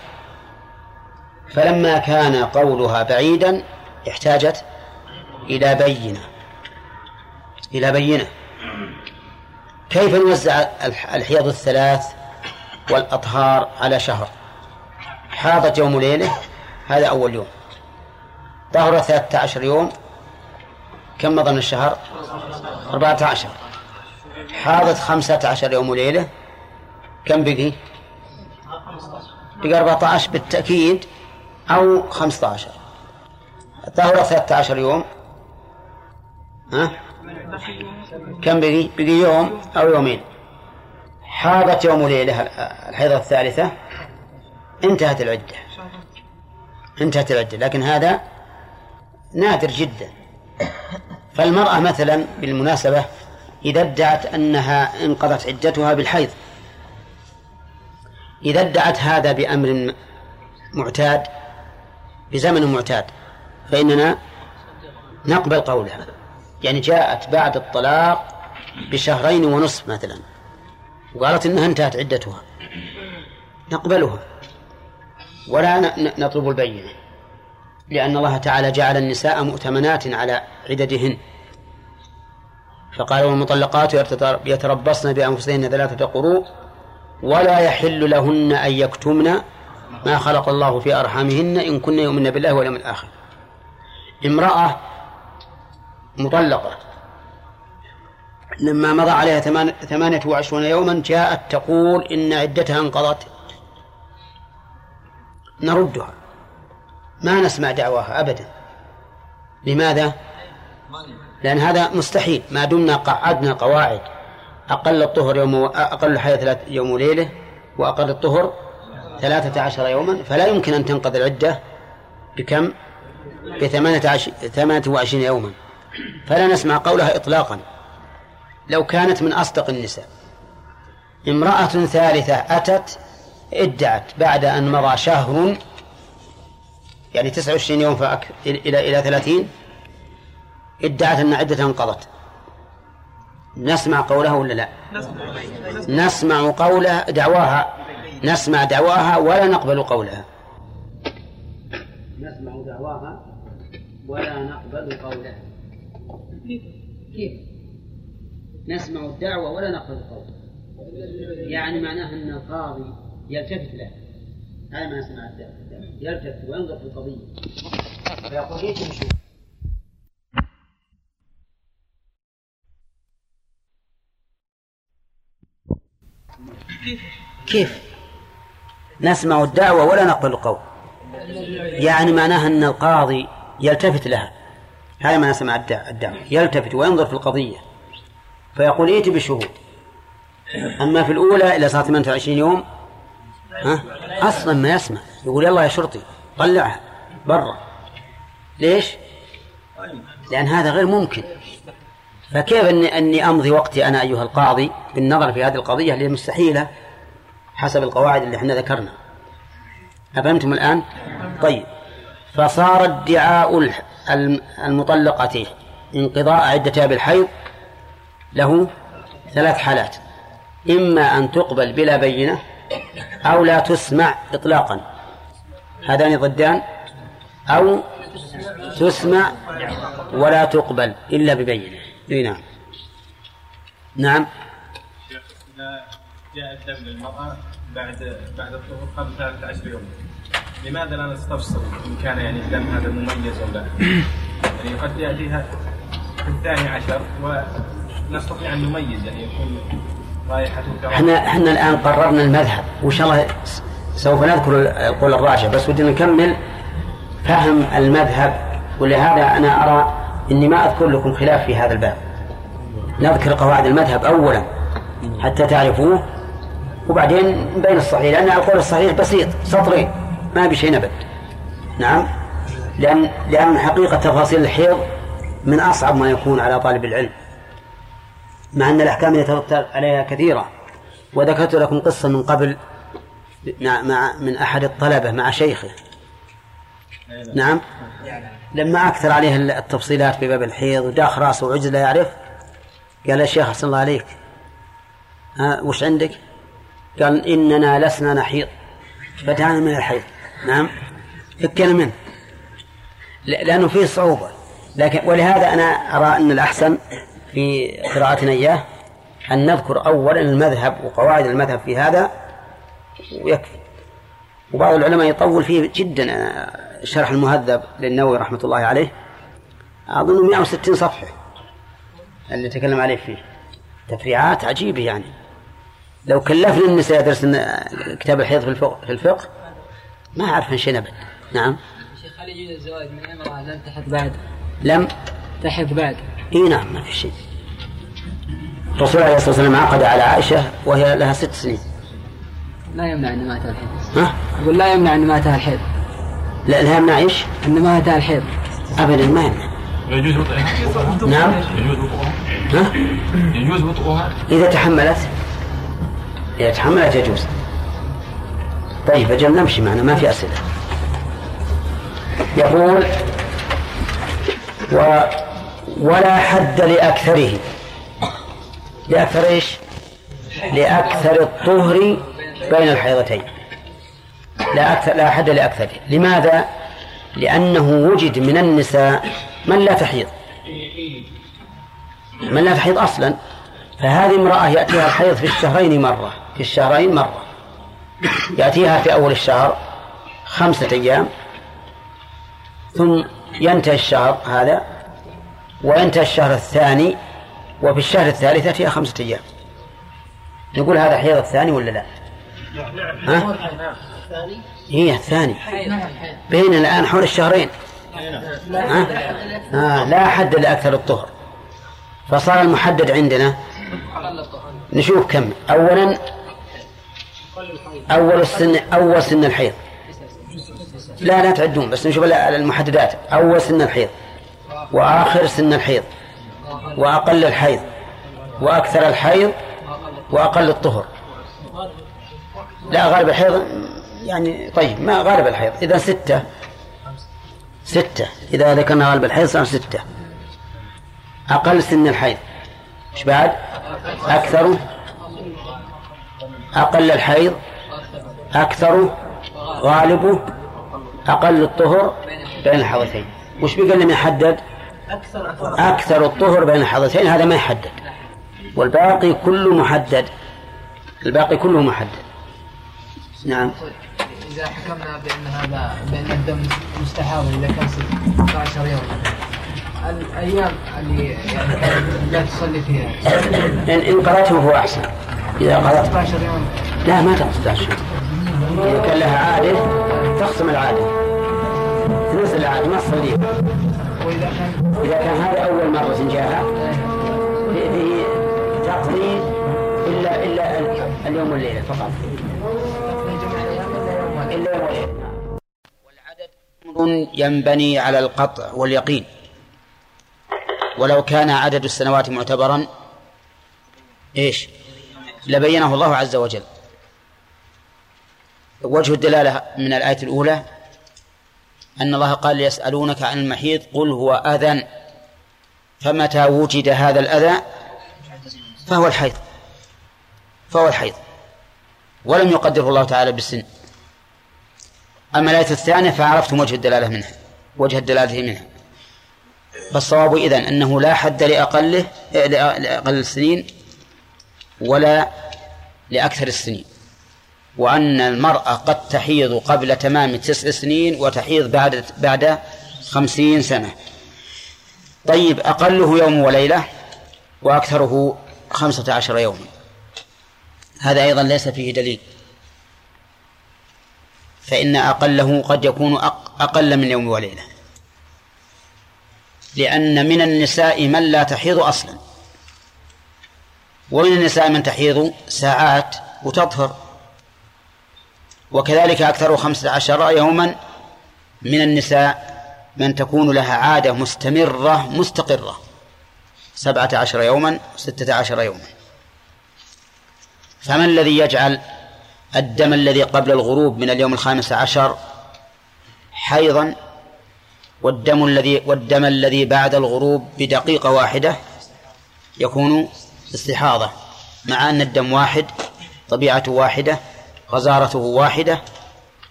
فلما كان قولها بعيدا احتاجت إلى بينة. إلى بينة. كيف نوزع الح- الحيض الثلاث والأطهار على شهر؟ حاضت يوم ليلة هذا أول يوم. طهر ثلاثة عشر يوم كم مضى من الشهر؟ أربعة عشر. حاضت خمسة عشر يوم ليلة كم بقي؟ أربعة عشر بالتأكيد أو خمسة عشر. طهر ثلاثة عشر يوم. ها؟ كم بقي؟ بقي يوم أو يومين. حاضت يوم ليلة الحيضة الثالثة. انتهت العدة. انتهت العدة لكن هذا نادر جدا. فالمرأة مثلا بالمناسبة إذا ادعت أنها انقضت عدتها بالحيض إذا ادعت هذا بأمر معتاد بزمن معتاد فإننا نقبل قولها. يعني جاءت بعد الطلاق بشهرين ونصف مثلا. وقالت إنها انتهت عدتها. نقبلها. ولا نطلب البينة. لأن الله تعالى جعل النساء مؤتمنات على عددهن. فقال والمطلقات يتربصن بأنفسهن ثلاثة قروء. ولا يحل لهن أن يكتمن ما خلق الله في أرحامهن إن كن يؤمن بالله واليوم الآخر. امرأة مطلقة. لما مضى عليها ثمان- ثمانية وعشرون يوما جاءت تقول إن عدتها انقضت. نردها. ما نسمع دعواها أبدا. لماذا؟ لأن هذا مستحيل. ما دمنا قعدنا قواعد. أقل الطهر يوم. أقل ثلاث يوم وليلة وأقل الطهر ثلاثة عشر يوما فلا يمكن أن تنقضي العدة بكم؟ بثمانية عشر ثمانية وعشرين يوما فلا نسمع قولها إطلاقا لو كانت من أصدق النساء امرأة ثالثة أتت ادعت بعد أن مضى شهر يعني 29 يوم فأك... إلى إلى 30 ادعت أن عدتها انقضت نسمع قولها ولا لا؟ نسمع قولها دعواها. نسمع دعواها ولا نقبل قولها. نسمع دعواها ولا نقبل قولها. كيف؟ نسمع الدعوة ولا نقبل القول يعني معناه أن القاضي يلتفت له. هذا ما نسمع الدعوة. يلتفت وينظر في القضية. فيقول ليش نشوف كيف؟ نسمع الدعوة ولا نقبل القول؟ يعني معناها أن القاضي يلتفت لها. هذا ما نسمع الدع- الدعوة. يلتفت وينظر في القضية فيقول ائت بشهود أما في الأولى إلى صارت 28 يوم ها؟ أصلا ما يسمع. يقول يلا يا شرطي طلعها برا. ليش؟ لأن هذا غير ممكن. فكيف أني, أني أمضي وقتي أنا أيها القاضي بالنظر في هذه القضية اللي مستحيلة حسب القواعد اللي إحنا ذكرنا. أفهمتم الآن؟ طيب. فصار ادعاء المطلقة انقضاء عدتها بالحيض له ثلاث حالات. إما أن تقبل بلا بينة أو لا تسمع إطلاقا. هذان ضدان. أو تسمع ولا تقبل إلا ببينة. إي نعم نعم إذا جاء الدم للمرأة بعد بعد الطهور قبل 13 يوم لماذا لا نستفسر إن كان يعني الدم هذا مميز أو لا؟ يعني قد يأتيها في الثاني عشر ونستطيع أن نميز يعني يكون رائحته. إحنا إحنا الآن قررنا المذهب وإن شاء الله سوف نذكر القول الراجع بس ودنا نكمل فهم المذهب ولهذا أنا أرى إني ما أذكر لكم خلاف في هذا الباب. نذكر قواعد المذهب أولا حتى تعرفوه وبعدين بين الصحيح لأن القول الصحيح بسيط سطرين ما بشيء نبت نعم؟ لأن لأن حقيقة تفاصيل الحيض من أصعب ما يكون على طالب العلم. مع أن الأحكام يترتب عليها كثيرة. وذكرت لكم قصة من قبل مع, مع من أحد الطلبة مع شيخه. نعم؟ لما أكثر عليه التفصيلات في باب الحيض وداخ راسه وعجز لا يعرف. قال يا شيخ أحسن الله عليك. ها وش عندك؟ قال إننا لسنا نحيض. فتعالى من الحيض. نعم. فكنا منه. لأنه فيه صعوبة. لكن ولهذا أنا أرى أن الأحسن في قراءتنا إياه أن نذكر أولا المذهب وقواعد المذهب في هذا ويكفي. وبعض العلماء يطول فيه جدا. شرح المهذب للنووي رحمة الله عليه. أظن 160 صفحة اللي تكلم عليه فيه. تفريعات عجيبة يعني. لو كلفنا النساء يدرسن كتاب الحيض في الفقه, في الفقه ما أعرف شيء أبد. نعم. شيخ هل يجوز الزواج من امرأة لم تحط بعد؟ لم تحط بعد. إي نعم ما في شيء. الرسول عليه الصلاه والسلام عقد على عائشة وهي لها ست سنين. لا يمنع أن ماتها الحيض ها؟ يقول لا يمنع أن ماتها الحيض لا لا يمنع إيش؟ ان ماتها الحيض ابدا ما يمنع. يجوز وطئها نعم. يجوز وطئها ها؟ يجوز وطئها إذا تحملت إذا تحملت يجوز. طيب أجل نمشي معنا ما في أسئلة. يقول و ولا حد لأكثره. لأكثر إيش؟ لأكثر الطهر بين الحيضتين. لا أكثر لا حد لأكثره لماذا؟ لأنه وجد من النساء من لا تحيض. من لا تحيض أصلا. فهذه امرأة يأتيها الحيض في الشهرين مرة. في الشهرين مرة. يأتيها في أول الشهر خمسة أيام. ثم ينتهي الشهر هذا وينتهي الشهر الثاني وفي الشهر الثالث فيها خمسة أيام. نقول هذا حيض الثاني ولا لا؟ ها؟ هي الثاني بين الآن حول الشهرين. ها؟ آه لا حد لأكثر الطهر. فصار المحدد عندنا. نشوف كم. أولا أول السن أول سن الحيض. لا لا تعدون بس نشوف المحددات. أول سن الحيض وآخر سن الحيض وأقل الحيض وأكثر الحيض وأقل الطهر. لا غالب الحيض يعني طيب ما غالب الحيض. إذا ستة ستة. إذا ذكرنا غالب الحيض صار ستة. أقل سن الحيض. إيش بعد؟ أكثر؟ أقل الحيض. أكثر؟ غالبه أقل الطهر بين الحوثين وش بيقول لم يحدد أكثر الطهر بين الحوثين هذا ما يحدد. والباقي كله محدد. الباقي كله محدد. نعم. إذا حكمنا بأن هذا بأن الدم مستحاض إذا كان 16 يوم. الأيام اللي يعني لا تصلي فيها. إن إن قرأته هو أحسن. إذا قرأت 16 يوم. لا ما تقص 16 إذا كان لها عادة تخصم العادة. تنزل العادة ما تصلي. وإذا كان إذا كان هذا أول مرة جاءها تقضي إلا إلا اليوم والليلة فقط. إلا يوم والعدد أمر ينبني على القطع واليقين. ولو كان عدد السنوات معتبرا إيش؟ لبينه الله عز وجل. وجه الدلالة من الآية الأولى أن الله قال يسألونك عن المحيط قل هو أذى فمتى وجد هذا الأذى؟ فهو الحيض. فهو الحيض. ولم يقدره الله تعالى بالسن. أما الآية الثانية فعرفتم وجه الدلالة منها وجه الدلالة منها. فالصواب إذن أنه لا حد لأقله لأقل السنين ولا لأكثر السنين وأن المرأة قد تحيض قبل تمام تسع سنين وتحيض بعد بعد خمسين سنة. طيب أقله يوم وليلة وأكثره خمسة عشر يوما. هذا أيضا ليس فيه دليل. فإن أقله قد يكون أقل من يوم وليلة. لأن من النساء من لا تحيض أصلا. ومن النساء من تحيض ساعات وتطهر. وكذلك أكثر خمسة عشر يوما من النساء من تكون لها عادة مستمرة مستقرة. سبعة عشر يوما ستة عشر يوما. فمن الذي يجعل الدم الذي قبل الغروب من اليوم الخامس عشر حيضا والدم الذي والدم الذي بعد الغروب بدقيقة واحدة يكون استحاضة مع أن الدم واحد طبيعته واحدة غزارته واحدة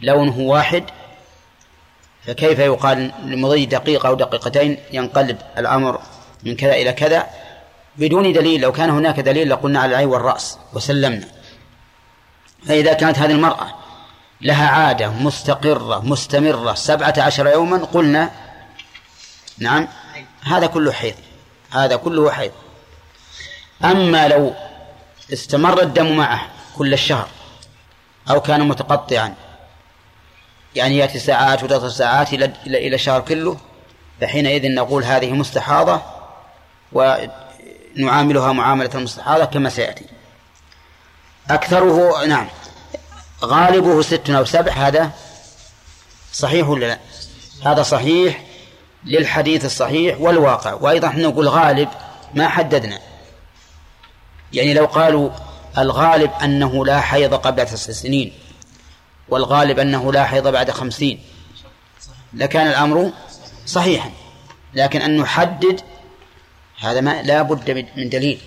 لونه واحد. فكيف يقال لمضي دقيقة أو دقيقتين ينقلب الأمر من كذا إلى كذا؟ بدون دليل لو كان هناك دليل لقلنا على العين والرأس وسلمنا. فإذا كانت هذه المرأة لها عادة مستقرة مستمرة سبعة عشر يوما قلنا نعم هذا كله حيض هذا كله حيض. أما لو استمر الدم معه كل الشهر أو كان متقطعا يعني يأتي ساعات وثلاث ساعات إلى إلى الشهر كله فحينئذ نقول هذه مستحاضة ونعاملها معاملة المستحاضة كما سيأتي. أكثره نعم. غالبه ست أو سبع هذا صحيح ولا لا؟ هذا صحيح للحديث الصحيح والواقع. وأيضا إحنا نقول غالب ما حددنا. يعني لو قالوا الغالب أنه لا حيض قبل تسع سنين والغالب أنه لا حيض بعد خمسين لكان الأمر صحيحا. لكن أن نحدد هذا ما لا بد من دليل.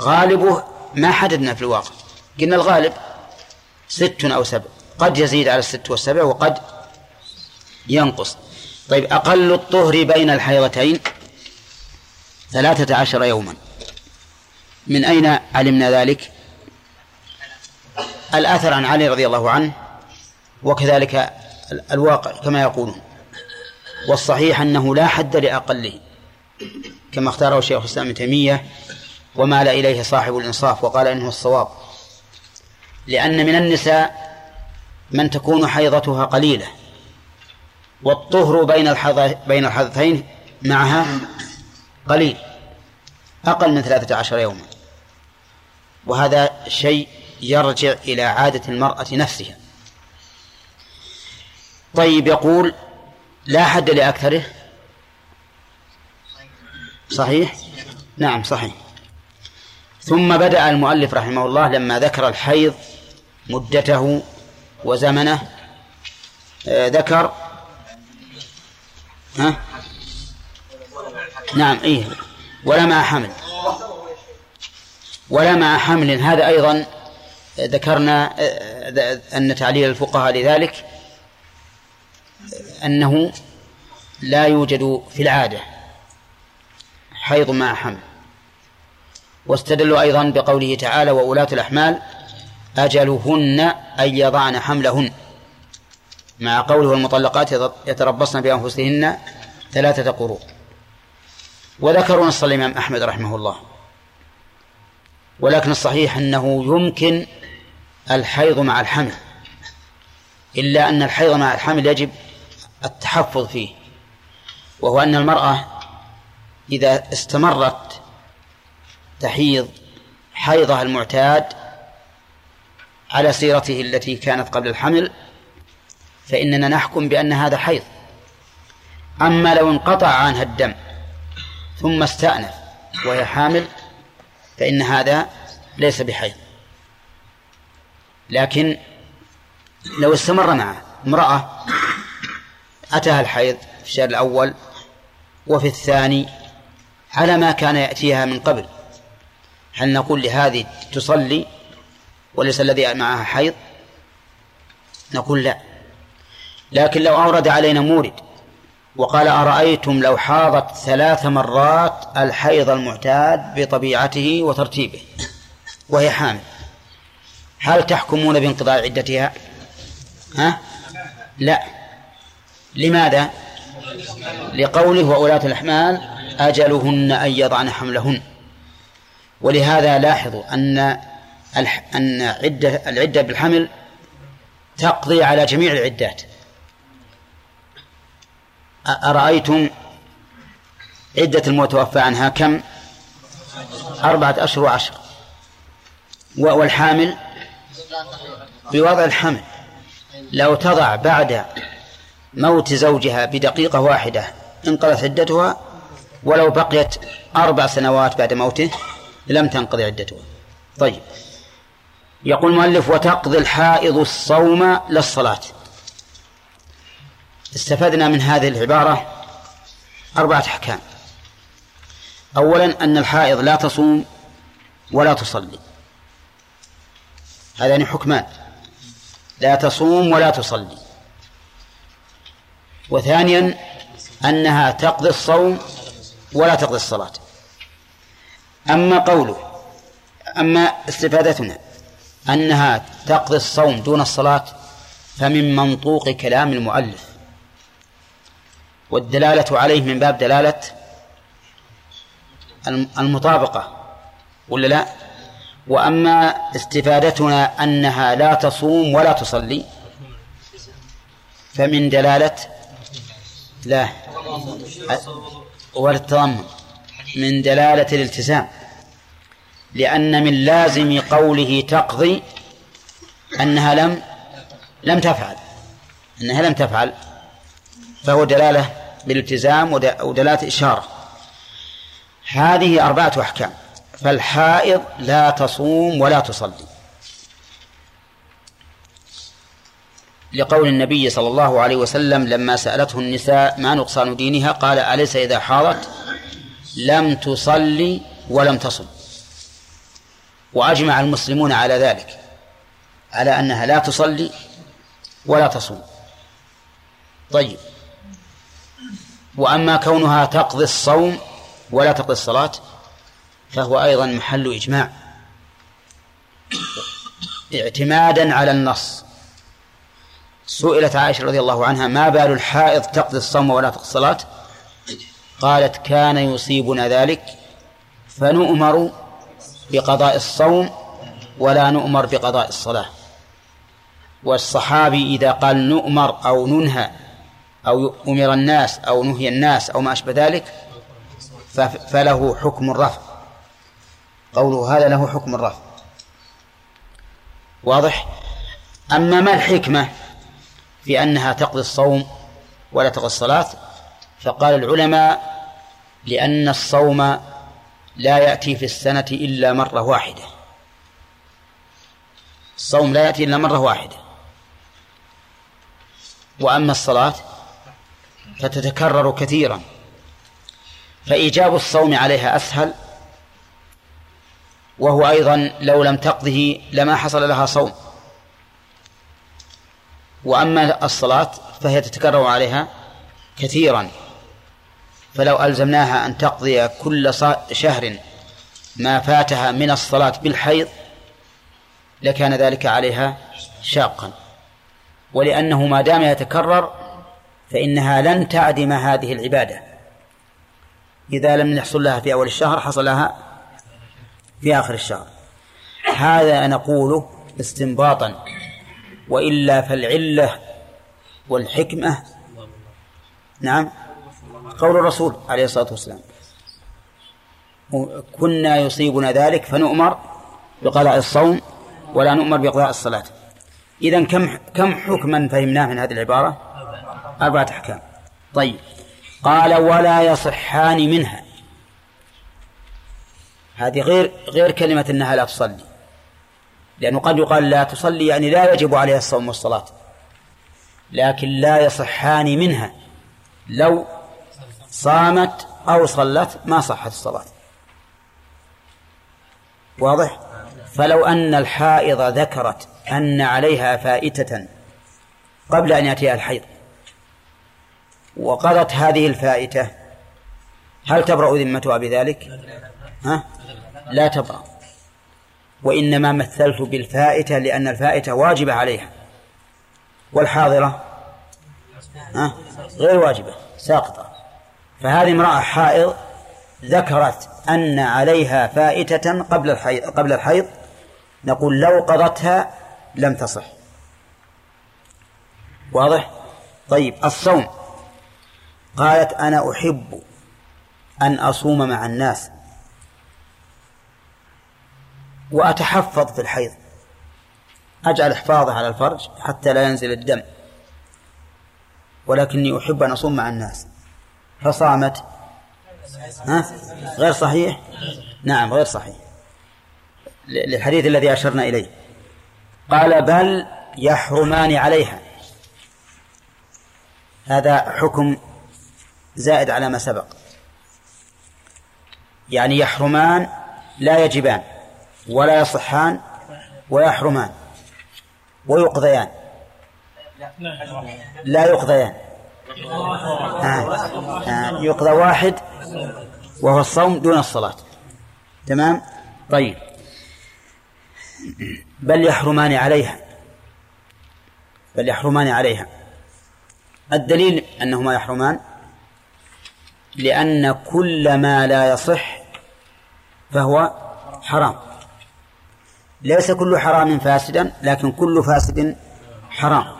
غالبه ما حددنا في الواقع. قلنا الغالب ست أو سبع. قد يزيد على الست والسبع وقد ينقص. طيب أقل الطهر بين الحيضتين ثلاثة عشر يوما. من أين علمنا ذلك؟ الأثر عن علي رضي الله عنه وكذلك الواقع كما يقولون. والصحيح أنه لا حد لأقله كما اختاره شيخ الإسلام ابن تيمية ومال إليه صاحب الإنصاف وقال إنه الصواب. لأن من النساء من تكون حيضتها قليلة والطهر بين بين الحدثين معها قليل أقل من ثلاثة عشر يوما. وهذا شيء يرجع إلى عادة المرأة نفسها. طيب يقول لا حد لأكثره. صحيح؟ نعم صحيح. ثم بدأ المؤلف رحمه الله لما ذكر الحيض مدته وزمنه آه ذكر. ها؟ نعم إيه. ولا مع حمل. ولا مع حمل هذا أيضا ذكرنا آه، أن تعليل الفقهاء لذلك أنه لا يوجد في العادة حيض مع حمل. واستدلوا أيضا بقوله تعالى وأولاة الأحمال أجلهن أن يضعن حملهن. مع قوله المطلقات يتربصن بأنفسهن ثلاثة قروء. وذكروا نص الإمام أحمد رحمه الله. ولكن الصحيح أنه يمكن الحيض مع الحمل. إلا أن الحيض مع الحمل يجب التحفظ فيه. وهو أن المرأة إذا استمرت تحيض حيضها المعتاد على سيرته التي كانت قبل الحمل فإننا نحكم بأن هذا حيض. أما لو انقطع عنها الدم ثم استأنف وهي حامل فإن هذا ليس بحيض. لكن لو استمر معه امرأة أتاها الحيض في الشهر الأول وفي الثاني على ما كان يأتيها من قبل. هل نقول لهذه تصلي وليس الذي معها حيض؟ نقول لا. لكن لو أورد علينا مورد وقال أرأيتم لو حاضت ثلاث مرات الحيض المعتاد بطبيعته وترتيبه وهي حامل هل تحكمون بانقضاء عدتها؟ ها؟ لا. لماذا؟ لقوله وأولاة الأحمال أجلهن أن يضعن حملهن. ولهذا لاحظوا أن أن عدة العدة بالحمل تقضي على جميع العدات. أرأيتم عدة المتوفى عنها كم؟ أربعة أشهر وعشر. والحامل بوضع الحمل. لو تضع بعد موت زوجها بدقيقة واحدة انقضت عدتها ولو بقيت أربع سنوات بعد موته لم تنقضي عدتها. طيب. يقول المؤلف وتقضي الحائض الصوم للصلاة. استفدنا من هذه العبارة أربعة أحكام. أولا أن الحائض لا تصوم ولا تصلي. هذان حكمان. لا تصوم ولا تصلي. وثانيا أنها تقضي الصوم ولا تقضي الصلاة. أما قوله أما استفادتنا أنها تقضي الصوم دون الصلاة فمن منطوق كلام المؤلف. والدلالة عليه من باب دلالة المطابقة ولا لا؟ وأما استفادتنا أنها لا تصوم ولا تصلي فمن دلالة لا والتضمن من دلالة الالتزام. لأن من لازم قوله تقضي أنها لم لم تفعل. أنها لم تفعل. فهو دلالة بالالتزام ودلالة إشارة هذه أربعة أحكام. فالحائض لا تصوم ولا تصلي. لقول النبي صلى الله عليه وسلم لما سألته النساء ما نقصان دينها قال أليس إذا حاضت؟ لم تصلي ولم تصم. وأجمع المسلمون على ذلك على أنها لا تصلي ولا تصوم. طيب. وأما كونها تقضي الصوم ولا تقضي الصلاة فهو أيضا محل إجماع. اعتمادا على النص. سئلت عائشة رضي الله عنها ما بال الحائض تقضي الصوم ولا تقضي الصلاة؟ قالت كان يصيبنا ذلك فنؤمر بقضاء الصوم ولا نؤمر بقضاء الصلاة. والصحابي إذا قال نؤمر أو ننهى أو أمر الناس أو نهي الناس أو ما أشبه ذلك فله حكم الرفع قوله هذا له حكم الرفع واضح؟ أما ما الحكمة في أنها تقضي الصوم ولا تقضي الصلاة؟ فقال العلماء لأن الصوم لا يأتي في السنة إلا مرة واحدة. الصوم لا يأتي إلا مرة واحدة. وأما الصلاة فتتكرر كثيرا. فإيجاب الصوم عليها أسهل وهو أيضا لو لم تقضه لما حصل لها صوم. وأما الصلاة فهي تتكرر عليها كثيرا. فلو ألزمناها أن تقضي كل شهر ما فاتها من الصلاة بالحيض لكان ذلك عليها شاقا. ولأنه ما دام يتكرر فإنها لن تعدم هذه العبادة. إذا لم يحصل لها في أول الشهر حصل لها في آخر الشهر. هذا نقوله استنباطا. وإلا فالعلة والحكمة. نعم. قول الرسول عليه الصلاة والسلام. كنا يصيبنا ذلك فنؤمر بقضاء الصوم ولا نؤمر بقضاء الصلاة. إذا كم كم حكما فهمناه من هذه العبارة؟ أربعة أحكام. طيب. قال ولا يصحان منها. هذه غير غير كلمة أنها لا تصلي. لأنه قد يقال لا تصلي يعني لا يجب عليها الصوم والصلاة. لكن لا يصحان منها. لو صامت أو صلت ما صحت الصلاة واضح فلو أن الحائض ذكرت أن عليها فائتة قبل أن يأتيها الحيض وقضت هذه الفائتة هل تبرأ ذمتها بذلك؟ ها؟ لا تبرأ وإنما مثلت بالفائتة لأن الفائتة واجبة عليها والحاضرة ها؟ غير واجبة ساقطة فهذه امرأة حائض ذكرت أن عليها فائتة قبل الحيض قبل الحيض. نقول لو قضتها لم تصح. واضح؟ طيب الصوم. قالت أنا أحب أن أصوم مع الناس وأتحفظ في الحيض. أجعل حفاظه على الفرج حتى لا ينزل الدم. ولكني أحب أن أصوم مع الناس. فصامت ها؟ غير صحيح؟ نعم غير صحيح. للحديث الذي أشرنا إليه. قال بل يحرمان عليها. هذا حكم زائد على ما سبق. يعني يحرمان لا يجبان ولا يصحان ويحرمان ويقضيان. لا يقضيان. آه. يقضى واحد وهو الصوم دون الصلاة. تمام؟ طيب. بل يحرمان عليها. بل يحرمان عليها. الدليل أنهما يحرمان لأن كل ما لا يصح فهو حرام. ليس كل حرام فاسدا لكن كل فاسد حرام.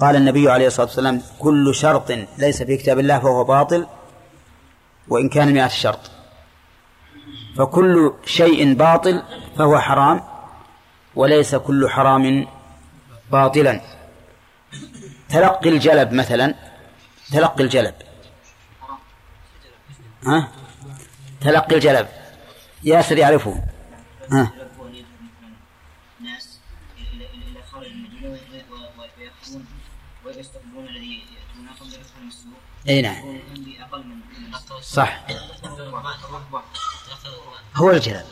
قال النبي عليه الصلاة والسلام كل شرط ليس في كتاب الله فهو باطل وإن كان مئة شرط. فكل شيء باطل فهو حرام وليس كل حرام باطلا. تلقي الجلب مثلا تلقي الجلب. ها؟ تلقي الجلب. ياسر يعرفه. ها؟ اي نعم. صح. هو الجلب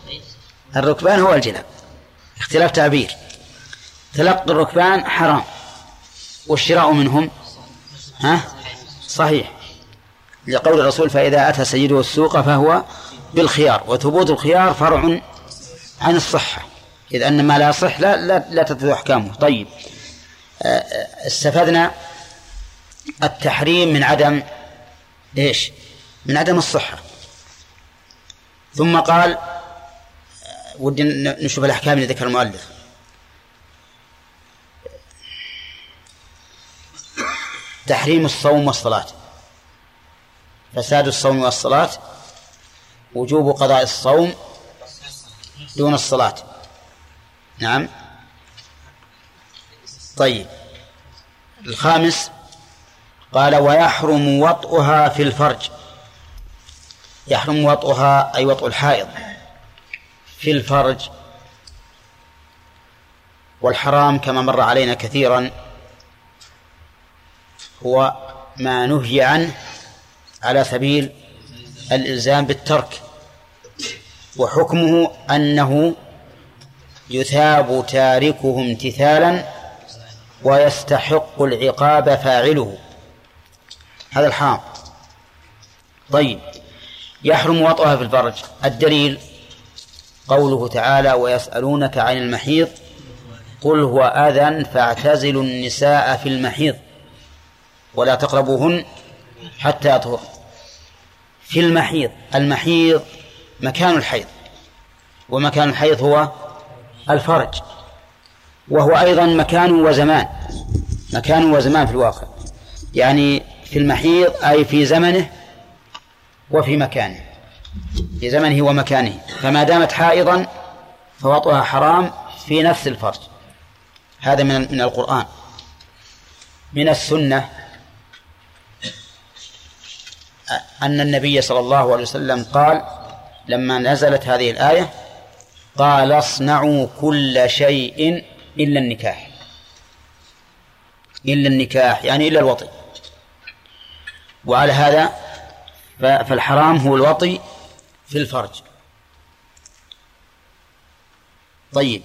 الركبان هو الجلب اختلاف تعبير. تلقي الركبان حرام. والشراء منهم. ها؟ صحيح. لقول الرسول فإذا أتى سيده السوق فهو بالخيار. وثبوت الخيار فرع عن الصحة. إذ أن ما لا يصح لا لا, لا تثبت أحكامه. طيب. آه، آه، استفدنا التحريم من عدم إيش؟ من عدم الصحة. ثم قال ودي نشوف الأحكام اللي ذكر المؤلف. تحريم الصوم والصلاة. فساد الصوم والصلاة. وجوب قضاء الصوم دون الصلاة. نعم. طيب. الخامس قال ويحرم وطئها في الفرج. يحرم وطئها أي وطء الحائض في الفرج. والحرام كما مر علينا كثيرا هو ما نهي عنه على سبيل الإلزام بالترك. وحكمه أنه يثاب تاركه امتثالا ويستحق العقاب فاعله. هذا الحرام. طيب. يحرم وطئها في الفرج. الدليل قوله تعالى ويسألونك عن المحيض قل هو أذى فاعتزلوا النساء في المحيض ولا تقربوهن حتى يطهر. في المحيض المحيض مكان الحيض ومكان الحيض هو الفرج وهو أيضا مكان وزمان مكان وزمان في الواقع. يعني في المحيض أي في زمنه وفي مكانه. في زمنه ومكانه. فما دامت حائضا فوطئها حرام في نفس الفرج. هذا من من القرآن. من السنة أن النبي صلى الله عليه وسلم قال لما نزلت هذه الآية قال اصنعوا كل شيء إلا النكاح. إلا النكاح يعني إلا الوطي. وعلى هذا فالحرام هو الوطي في الفرج. طيب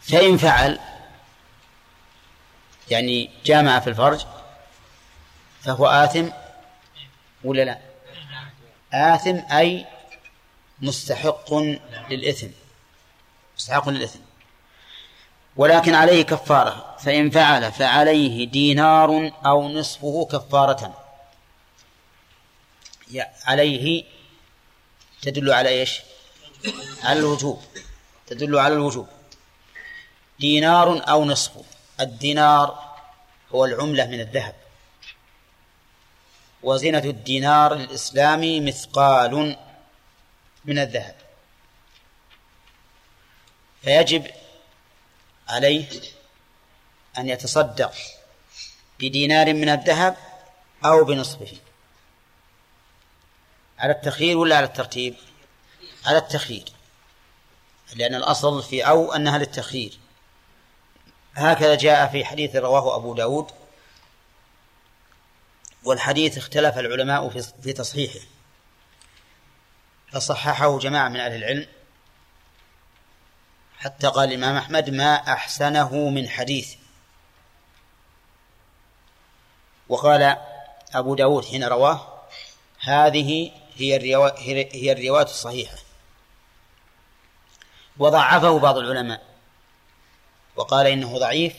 فإن فعل يعني جامع في الفرج فهو آثم ولا لا؟ آثم أي مستحق للإثم. مستحق للإثم. ولكن عليه كفارة فإن فعل فعليه دينار أو نصفه كفارة. عليه تدل على إيش؟ على الوجوب. تدل على الوجوب. دينار أو نصفه الدينار هو العملة من الذهب. وزنة الدينار الإسلامي مثقال من الذهب. فيجب عليه أن يتصدق بدينار من الذهب أو بنصفه. على التخيير ولا على الترتيب؟ على التخيير. لأن الأصل في أو أنها للتخيير. هكذا جاء في حديث رواه أبو داود والحديث اختلف العلماء في تصحيحه فصححه جماعة من أهل العلم حتى قال الإمام أحمد ما أحسنه من حديث. وقال أبو داود حين رواه هذه هي الرواية, هي الرواية الصحيحة. وضعفه بعض العلماء. وقال إنه ضعيف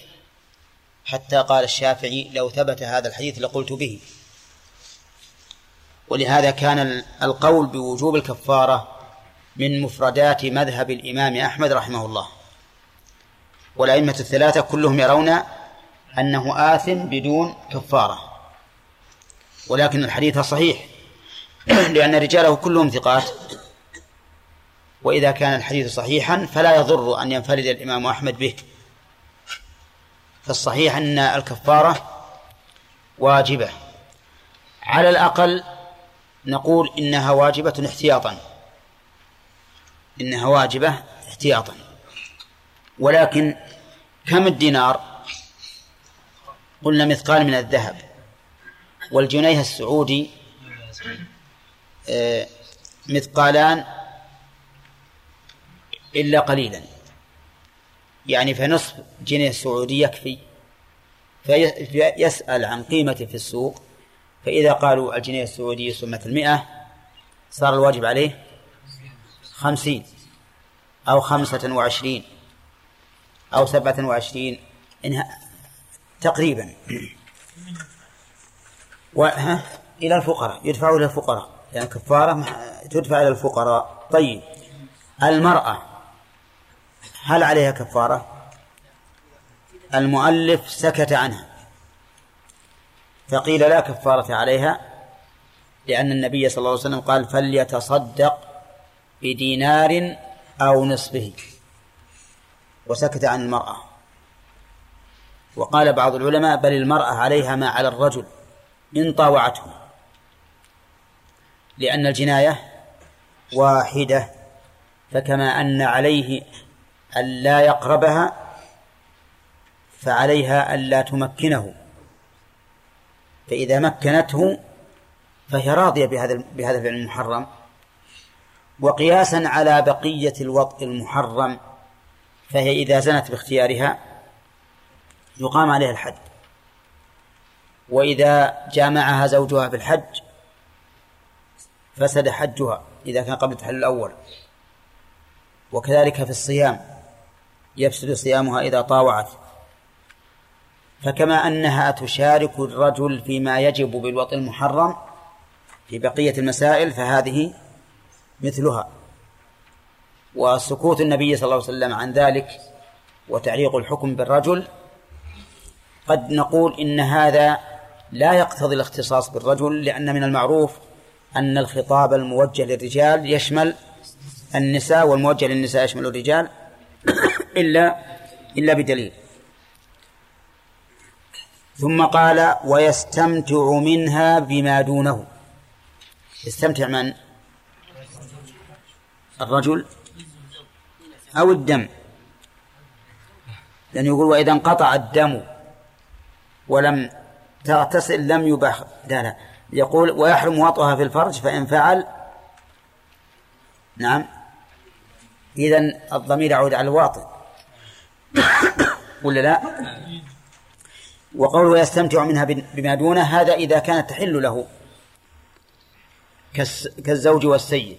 حتى قال الشافعي لو ثبت هذا الحديث لقلت به. ولهذا كان القول بوجوب الكفارة من مفردات مذهب الإمام أحمد رحمه الله. والأئمة الثلاثة كلهم يرون أنه آثم بدون كفارة. ولكن الحديث صحيح. لأن رجاله كلهم ثقات. وإذا كان الحديث صحيحا فلا يضر أن ينفرد الإمام أحمد به. فالصحيح أن الكفارة واجبة. على الأقل نقول إنها واجبة احتياطا. إنها واجبة احتياطا. ولكن كم الدينار؟ قلنا مثقال من الذهب. والجنيه السعودي مثقالان إلا قليلا. يعني فنصف جنيه سعودي يكفي. فيسأل عن قيمته في السوق. فإذا قالوا الجنيه السعودي يسوى مثل مئة صار الواجب عليه خمسين أو خمسة وعشرين أو سبعة وعشرين إنها تقريبا. وها إلى الفقراء يدفع إلى الفقراء. يعني كفارة تدفع إلى الفقراء. طيب المرأة هل عليها كفارة؟ المؤلف سكت عنها. فقيل لا كفارة عليها لأن النبي صلى الله عليه وسلم قال فليتصدق بدينار أو نصفه. وسكت عن المرأة. وقال بعض العلماء بل المرأة عليها ما على الرجل إن طاوعته. لأن الجناية واحدة فكما أن عليه ألا يقربها فعليها ألا تمكنه. فإذا مكنته فهي راضية بهذا بهذا الفعل المحرم. وقياسا على بقية الوطء المحرم فهي إذا زنت باختيارها يقام عليها الحد وإذا جامعها زوجها في الحج فسد حجها إذا كان قبل التحلل الأول. وكذلك في الصيام يفسد صيامها إذا طاوعت. فكما أنها تشارك الرجل فيما يجب بالوطن المحرم في بقية المسائل فهذه مثلها. وسكوت النبي صلى الله عليه وسلم عن ذلك وتعليق الحكم بالرجل قد نقول إن هذا لا يقتضي الاختصاص بالرجل لأن من المعروف أن الخطاب الموجه للرجال يشمل النساء والموجه للنساء يشمل الرجال إلا إلا بدليل. ثم قال ويستمتع منها بما دونه. يستمتع من؟ الرجل أو الدم؟ لأنه يقول وإذا انقطع الدم ولم تغتسل لم يباح. لا لا. يقول ويحرم وطئها في الفرج فإن فعل نعم إذا الضمير يعود على الواطئ. ولا لا؟ وقوله يستمتع منها بما دونه هذا إذا كانت تحل له كالزوج والسيد.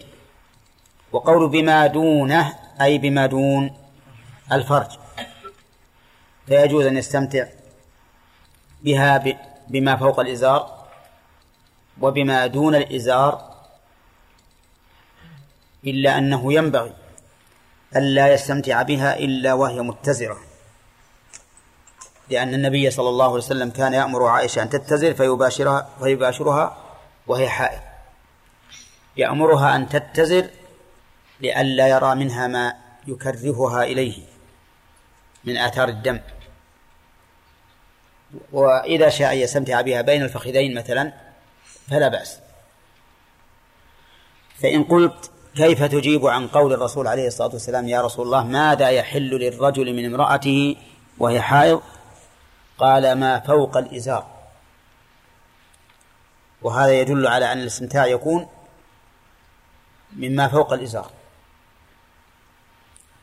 وقول بما دونه أي بما دون الفرج. فيجوز أن يستمتع بها بما فوق الإزار. وبما دون الإزار إلا أنه ينبغي ألا يستمتع بها إلا وهي متزرة. لأن النبي صلى الله عليه وسلم كان يأمر عائشة أن تتزر فيباشرها فيباشرها وهي حائض. يأمرها أن تتزر لئلا يرى منها ما يكرهها إليه من آثار الدم. وإذا شاء يستمتع بها بين الفخذين مثلا فلا بأس. فإن قلت كيف تجيب عن قول الرسول عليه الصلاة والسلام يا رسول الله ماذا يحل للرجل من امرأته وهي حائض؟ قال ما فوق الإزار. وهذا يدل على أن الاستمتاع يكون مما فوق الإزار.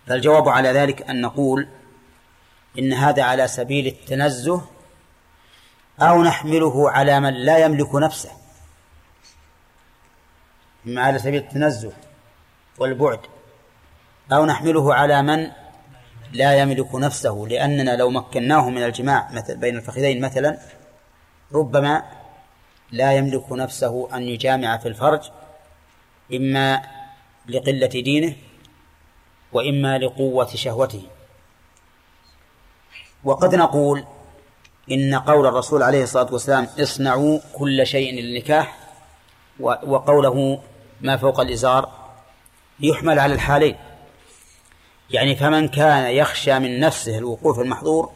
فالجواب على ذلك أن نقول إن هذا على سبيل التنزه أو نحمله على من لا يملك نفسه. إما على سبيل التنزه والبعد. أو نحمله على من لا يملك نفسه لأننا لو مكناه من الجماع مثل بين الفخذين مثلا ربما لا يملك نفسه أن يجامع في الفرج إما لقلة دينه وإما لقوة شهوته. وقد نقول إن قول الرسول عليه الصلاة والسلام اصنعوا كل شيء للنكاح وقوله ما فوق الإزار يحمل على الحالين. يعني فمن كان يخشى من نفسه الوقوف المحظور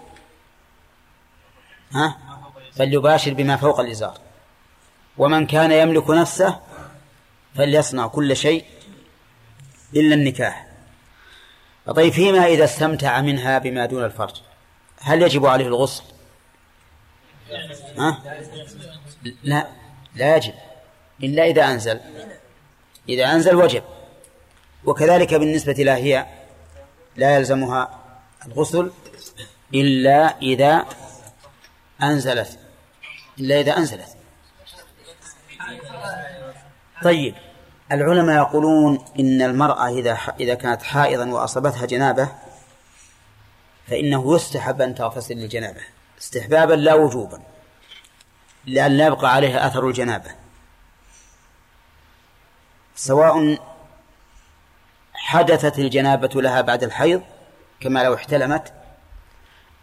ها فليباشر بما فوق الإزار. ومن كان يملك نفسه فليصنع كل شيء إلا النكاح. طيب فيما إذا استمتع منها بما دون الفرج هل يجب عليه الغسل؟ ها؟ لا لا يجب. إلا إذا أنزل. إذا أنزل وجب وكذلك بالنسبة لها هي لا يلزمها الغسل إلا إذا أنزلت. إلا إذا أنزلت. طيب. العلماء يقولون إن المرأة إذا إذا كانت حائضا وأصابتها جنابة فإنه يستحب أن تغتسل للجنابة. استحبابا لا وجوبا لأن لا يبقى عليها أثر الجنابة. سواء حدثت الجنابة لها بعد الحيض كما لو احتلمت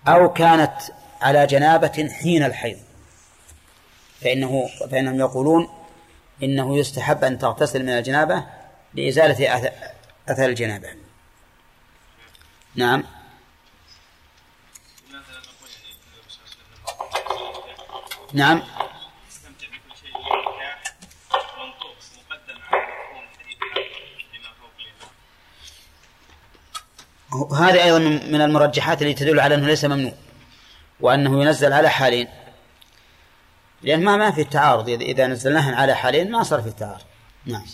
أو كانت على جنابة حين الحيض. فإنه فإنهم يقولون إنه يستحب أن تغتسل من الجنابة لإزالة أثر الجنابة. نعم. نعم. هذه أيضا من المرجحات التي تدل على أنه ليس ممنوع وأنه ينزل على حالين. لأن ما ما في التعارض إذا نزلناها على حالين ما صار في التعارض نعم.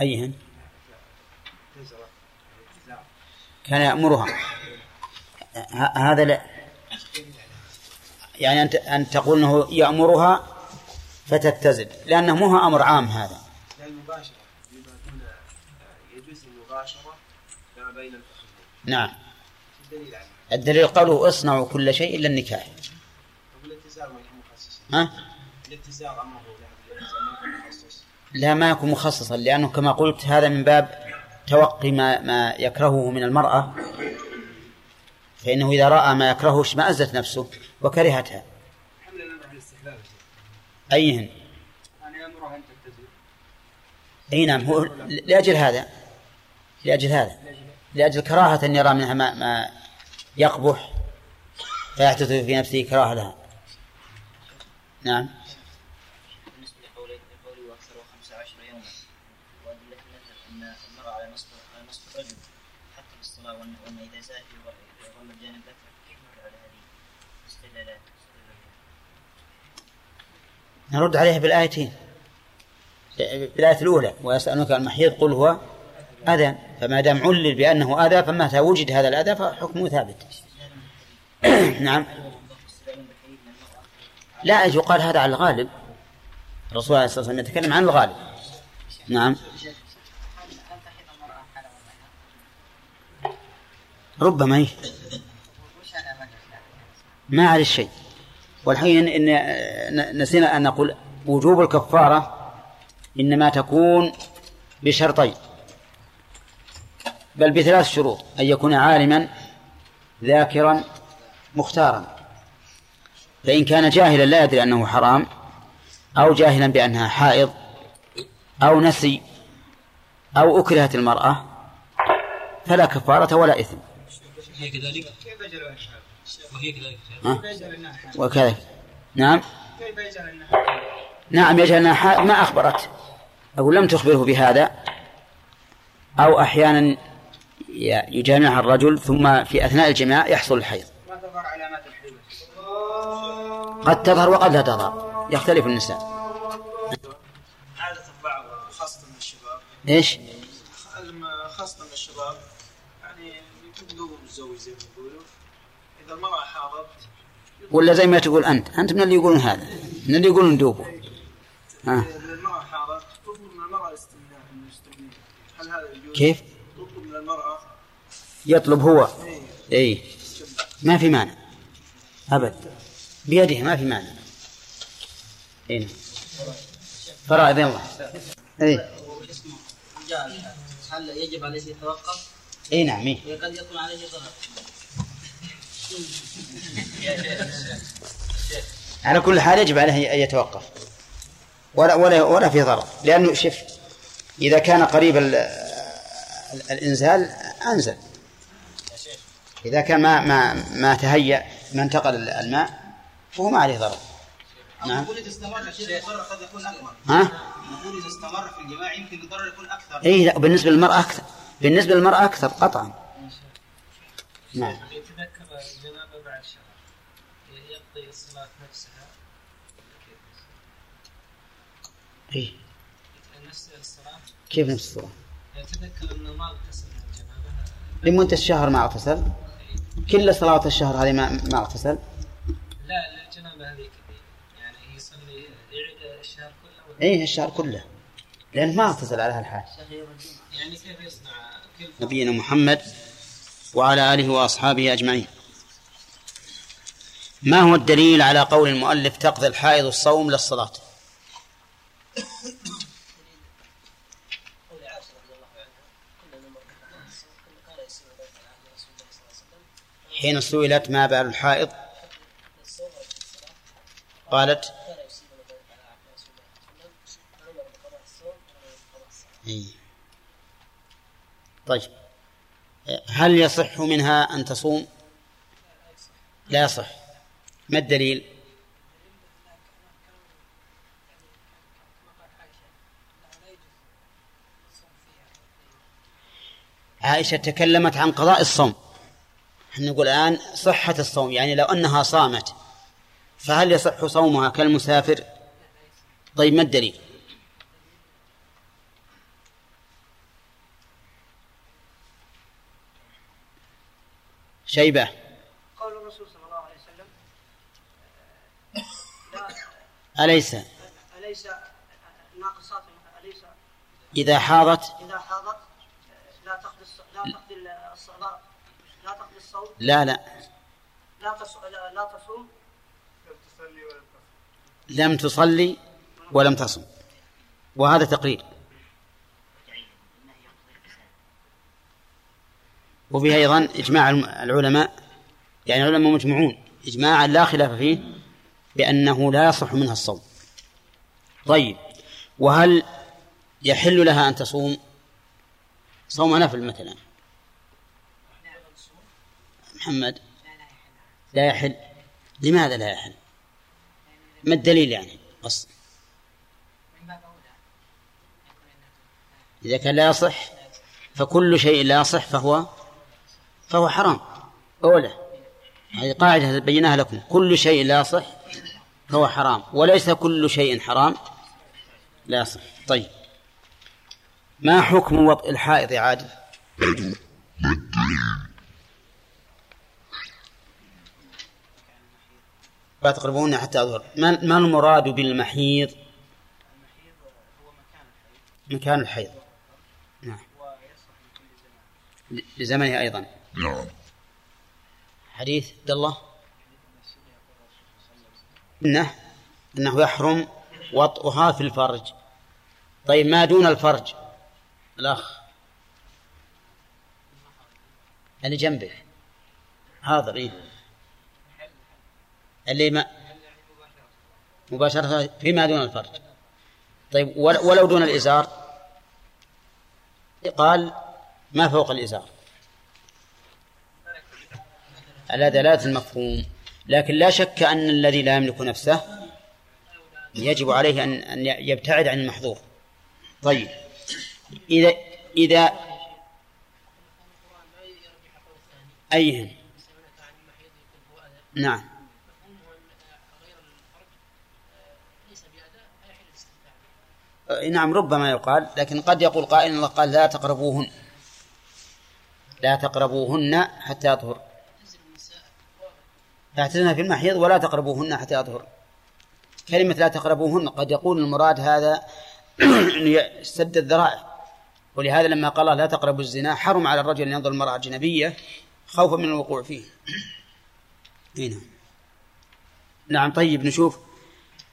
أيهن؟ كان يأمرها. هذا لا. يعني أنت أن تقول أنه يأمرها فتتزل لأنه مو أمر عام هذا. المباشرة بما دون يجوز المباشرة بين نعم. الدليل عليه. الدليل قوله اصنعوا كل شيء إلا النكاح. الاتزار ما يكون مخصصا. ها؟ أمره لا ما يكون مخصصا لأنه كما قلت هذا من باب توقي ما, ما يكرهه من المرأة. فإنه إذا رأى ما يكرهه اشمأزت نفسه وكرهتها. أيهن؟ أي نعم هو لأجل هذا لأجل هذا. لأجل كراهة أن يرى منها ما, ما يقبح فيحدث في نفسه كراهة لها. نعم. بالنسبة لقوله لقوله أكثر 15 يوما وأدلة أن المرأة على نصف على نصف الرجل حتى في الصلاة وأن إذا زاد يغلب جانب كيف على هذه استدلالات نرد عليها بالآيتين بالآية الأولى ويسألونك عن المحيض قل هو أذى فما دام علل بأنه أذى فمتى وجد هذا الأذى فحكمه ثابت. نعم. لا يقال هذا على الغالب. الرسول عليه الصلاة والسلام يتكلم عن الغالب. نعم. ربما إيه. ما عليه شيء. والحين إن نسينا أن نقول وجوب الكفارة إنما تكون بشرطين. بل بثلاث شروط أن يكون عالما ذاكرا مختارا. فإن كان جاهلا لا يدري أنه حرام أو جاهلا بأنها حائض أو نسي أو أكرهت المرأة فلا كفارة ولا إثم. هي كذلك؟ وهي كذلك. وكذلك. نعم؟ نعم يجعل أنها حائض. ما أخبرت؟ أو لم تخبره بهذا أو أحيانا يجامعها الرجل ثم في أثناء الجماع يحصل الحيض. ما تظهر علامات الحيض قد تظهر وقد لا تظهر. يختلف النساء. عادة خاصة الشباب إيش؟ خاصة الشباب يعني تبدو متزوج زي ما يقولوا إذا المرأة حاضت ولا زي ما تقول أنت. أنت من اللي يقولون هذا. من اللي يقولون دوبه. ها. المرأة حاضت المرأة استمناء هل هذا يجوز؟ كيف؟ يطلب هو. إي. ما في مانع. أبد. بيده ما في مانع. إي نعم. فرائض الله. إي. هل يجب عليه يتوقف؟ إي نعم إيه. قد يكون عليه ضرر على كل حال يجب عليه أن يتوقف. ولا ولا ولا في ضرر. لأنه شف إذا كان قريب ال- ال- الإنزال أنزل. إذا كان ما ما ما تهيأ ما انتقل الماء فهو ما عليه ضرر. نعم. نقول إذا استمر الضرر قد يكون أكبر. ها؟ نقول إذا استمر في الجماع يمكن الضرر يكون أكثر. اي لا بالنسبة للمرأة أكثر. بالنسبة للمرأة أكثر قطعا. نعم. يتذكر الجنابة بعد شهر يقضي الصلاة نفسها. نفس الصلاة؟ كيف نفس الصورة يتذكر أنه ما اغتسل من الجنابة لمدة الشهر ما اغتسل. كل صلوات الشهر هذه ما ما اغتسل؟ لا الجنابة هذه يعني يصلي يعيد الشهر كله ولا؟ إيه الشهر كله. لأنه ما اغتسل على هالحال. يعني كيف يصنع نبينا محمد وعلى آله وأصحابه أجمعين. ما هو الدليل على قول المؤلف تقضي الحائض الصوم للصلاة؟ حين سئلت ما بال الحائض؟ قالت إيه. طيب. هل يصح منها أن تصوم؟ لا يصح. ما الدليل؟ عائشة تكلمت عن قضاء الصوم. نقول الآن صحة الصوم يعني لو أنها صامت فهل يصح صومها كالمسافر؟ طيب ما الدليل؟ شيبة. قول الرسول صلى الله عليه وسلم أليس؟ أليس ناقصات؟ أليس؟ إذا حاضت؟ إذا حاضت لا تقضي الص- لا تقضي الصلاة لا تقضي الصوم لا لا. لا تص- لا لا تصوم؟ لم تصلي ولم تصم. وهذا تقرير. وفيها أيضا إجماع العلماء يعني العلماء مجمعون إجماعا لا خلاف فيه بأنه لا يصح منها الصوم. طيب وهل يحل لها أن تصوم؟ صوم نفل مثلا. محمد؟ لا يحل. لماذا لا يحل؟ ما الدليل يعني؟ أصلا إذا كان لا يصح فكل شيء لا يصح فهو فهو حرام. أولى هذه قاعدة بيناها لكم. كل شيء لا يصح فهو حرام. وليس كل شيء حرام لا يصح. طيب. ما حكم وطئ الحائض عادل؟ لا تقربون حتى أظهر. ما المراد بالمحيض؟ مكان الحيض. نعم. لزمنه أيضا. نعم. حديث عبد الله. انه إنه يحرم وطئها في الفرج. طيب ما دون الفرج؟ الأخ. اللي جنبه. حاضر إيه؟ اللي ما مباشرة فيما دون الفرج. طيب ول- ولو دون الإزار؟ قال ما فوق الإزار. على دلالة المفهوم. لكن لا شك أن الذي لا يملك نفسه يجب عليه أن أن يبتعد عن المحظور. طيب إذا إذا أيهن. نعم. نعم ربما يقال لكن قد يقول قائل الله قال لا تقربوهن. لا تقربوهن حتى يطهر. اعتزلنا في المحيض ولا تقربوهن حتى يطهر. كلمة لا تقربوهن قد يقول المراد هذا سد الذرائع. ولهذا لما قال لا تقربوا الزنا حرم على الرجل أن ينظر المرأة أجنبية خوفا من الوقوع فيه. هنا نعم طيب نشوف.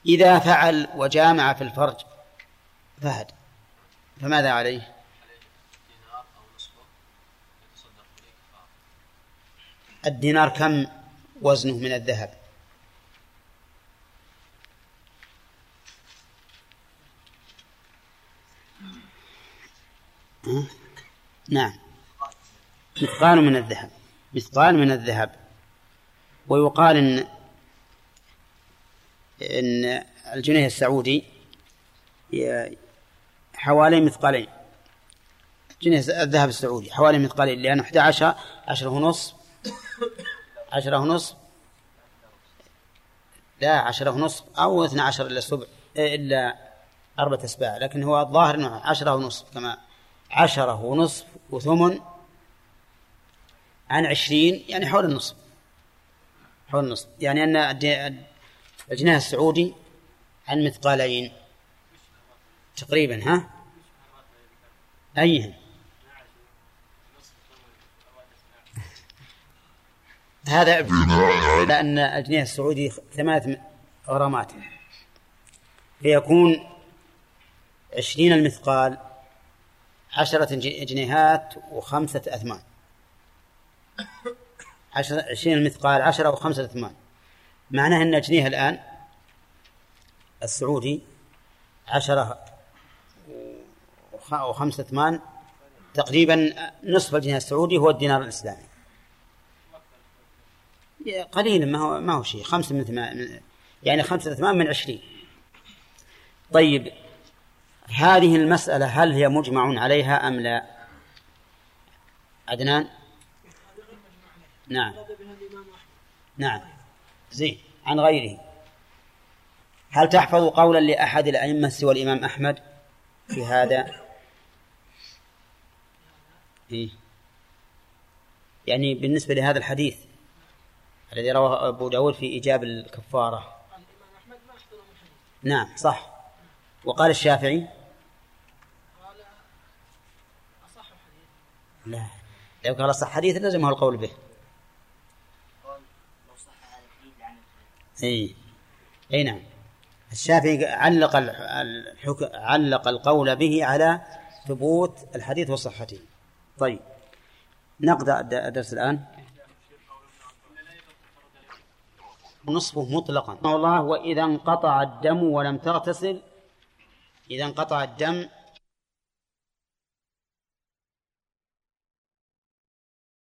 إذا فعل وجامع في الفرج فهد فماذا عليه؟ الدينار كم وزنه من الذهب؟ نعم مثقال من الذهب مثقال من الذهب. ويقال إن إن الجنيه السعودي حوالي مثقالين جنيه الذهب السعودي حوالي مثقالين لأنه 11 عشرة ونصف عشرة ونصف لا عشرة ونصف أو اثنى عشر إلا سبع إلا أربعة أسباع لكن هو الظاهر أنه عشرة ونصف كما عشرة ونصف وثمن عن عشرين يعني حول النصف حول النصف يعني أن الجنيه السعودي عن مثقالين تقريبا ها؟ أيهم هذا لأن الجنيه السعودي ثمانية غرامات. فيكون عشرين المثقال عشرة جنيهات وخمسة أثمان. عشرة عشرين المثقال عشرة وخمسة أثمان. معناه أن الجنيه الآن السعودي عشرة وخمسة أثمان تقريبا نصف الجنيه السعودي هو الدينار الإسلامي. قليل ما هو ما هو شيء. خمسة من ثمان يعني خمسة أثمان من عشرين. طيب هذه المسألة هل هي مجمع عليها أم لا؟ عدنان؟ نعم. نعم. زين. عن غيره. هل تحفظ قولا لأحد الأئمة سوى الإمام أحمد في هذا؟ يعني بالنسبة لهذا الحديث الذي رواه أبو داود في إيجاب الكفارة. نعم صح. وقال الشافعي؟ لا. لو قال صح حديث لزمه القول به. اي اي نعم. الشافعي علق الحكم علق القول به على ثبوت الحديث وصحته. طيب. نقرأ الدرس الآن. نصفه مطلقا. الله وإذا انقطع الدم ولم تغتسل إذا انقطع الدم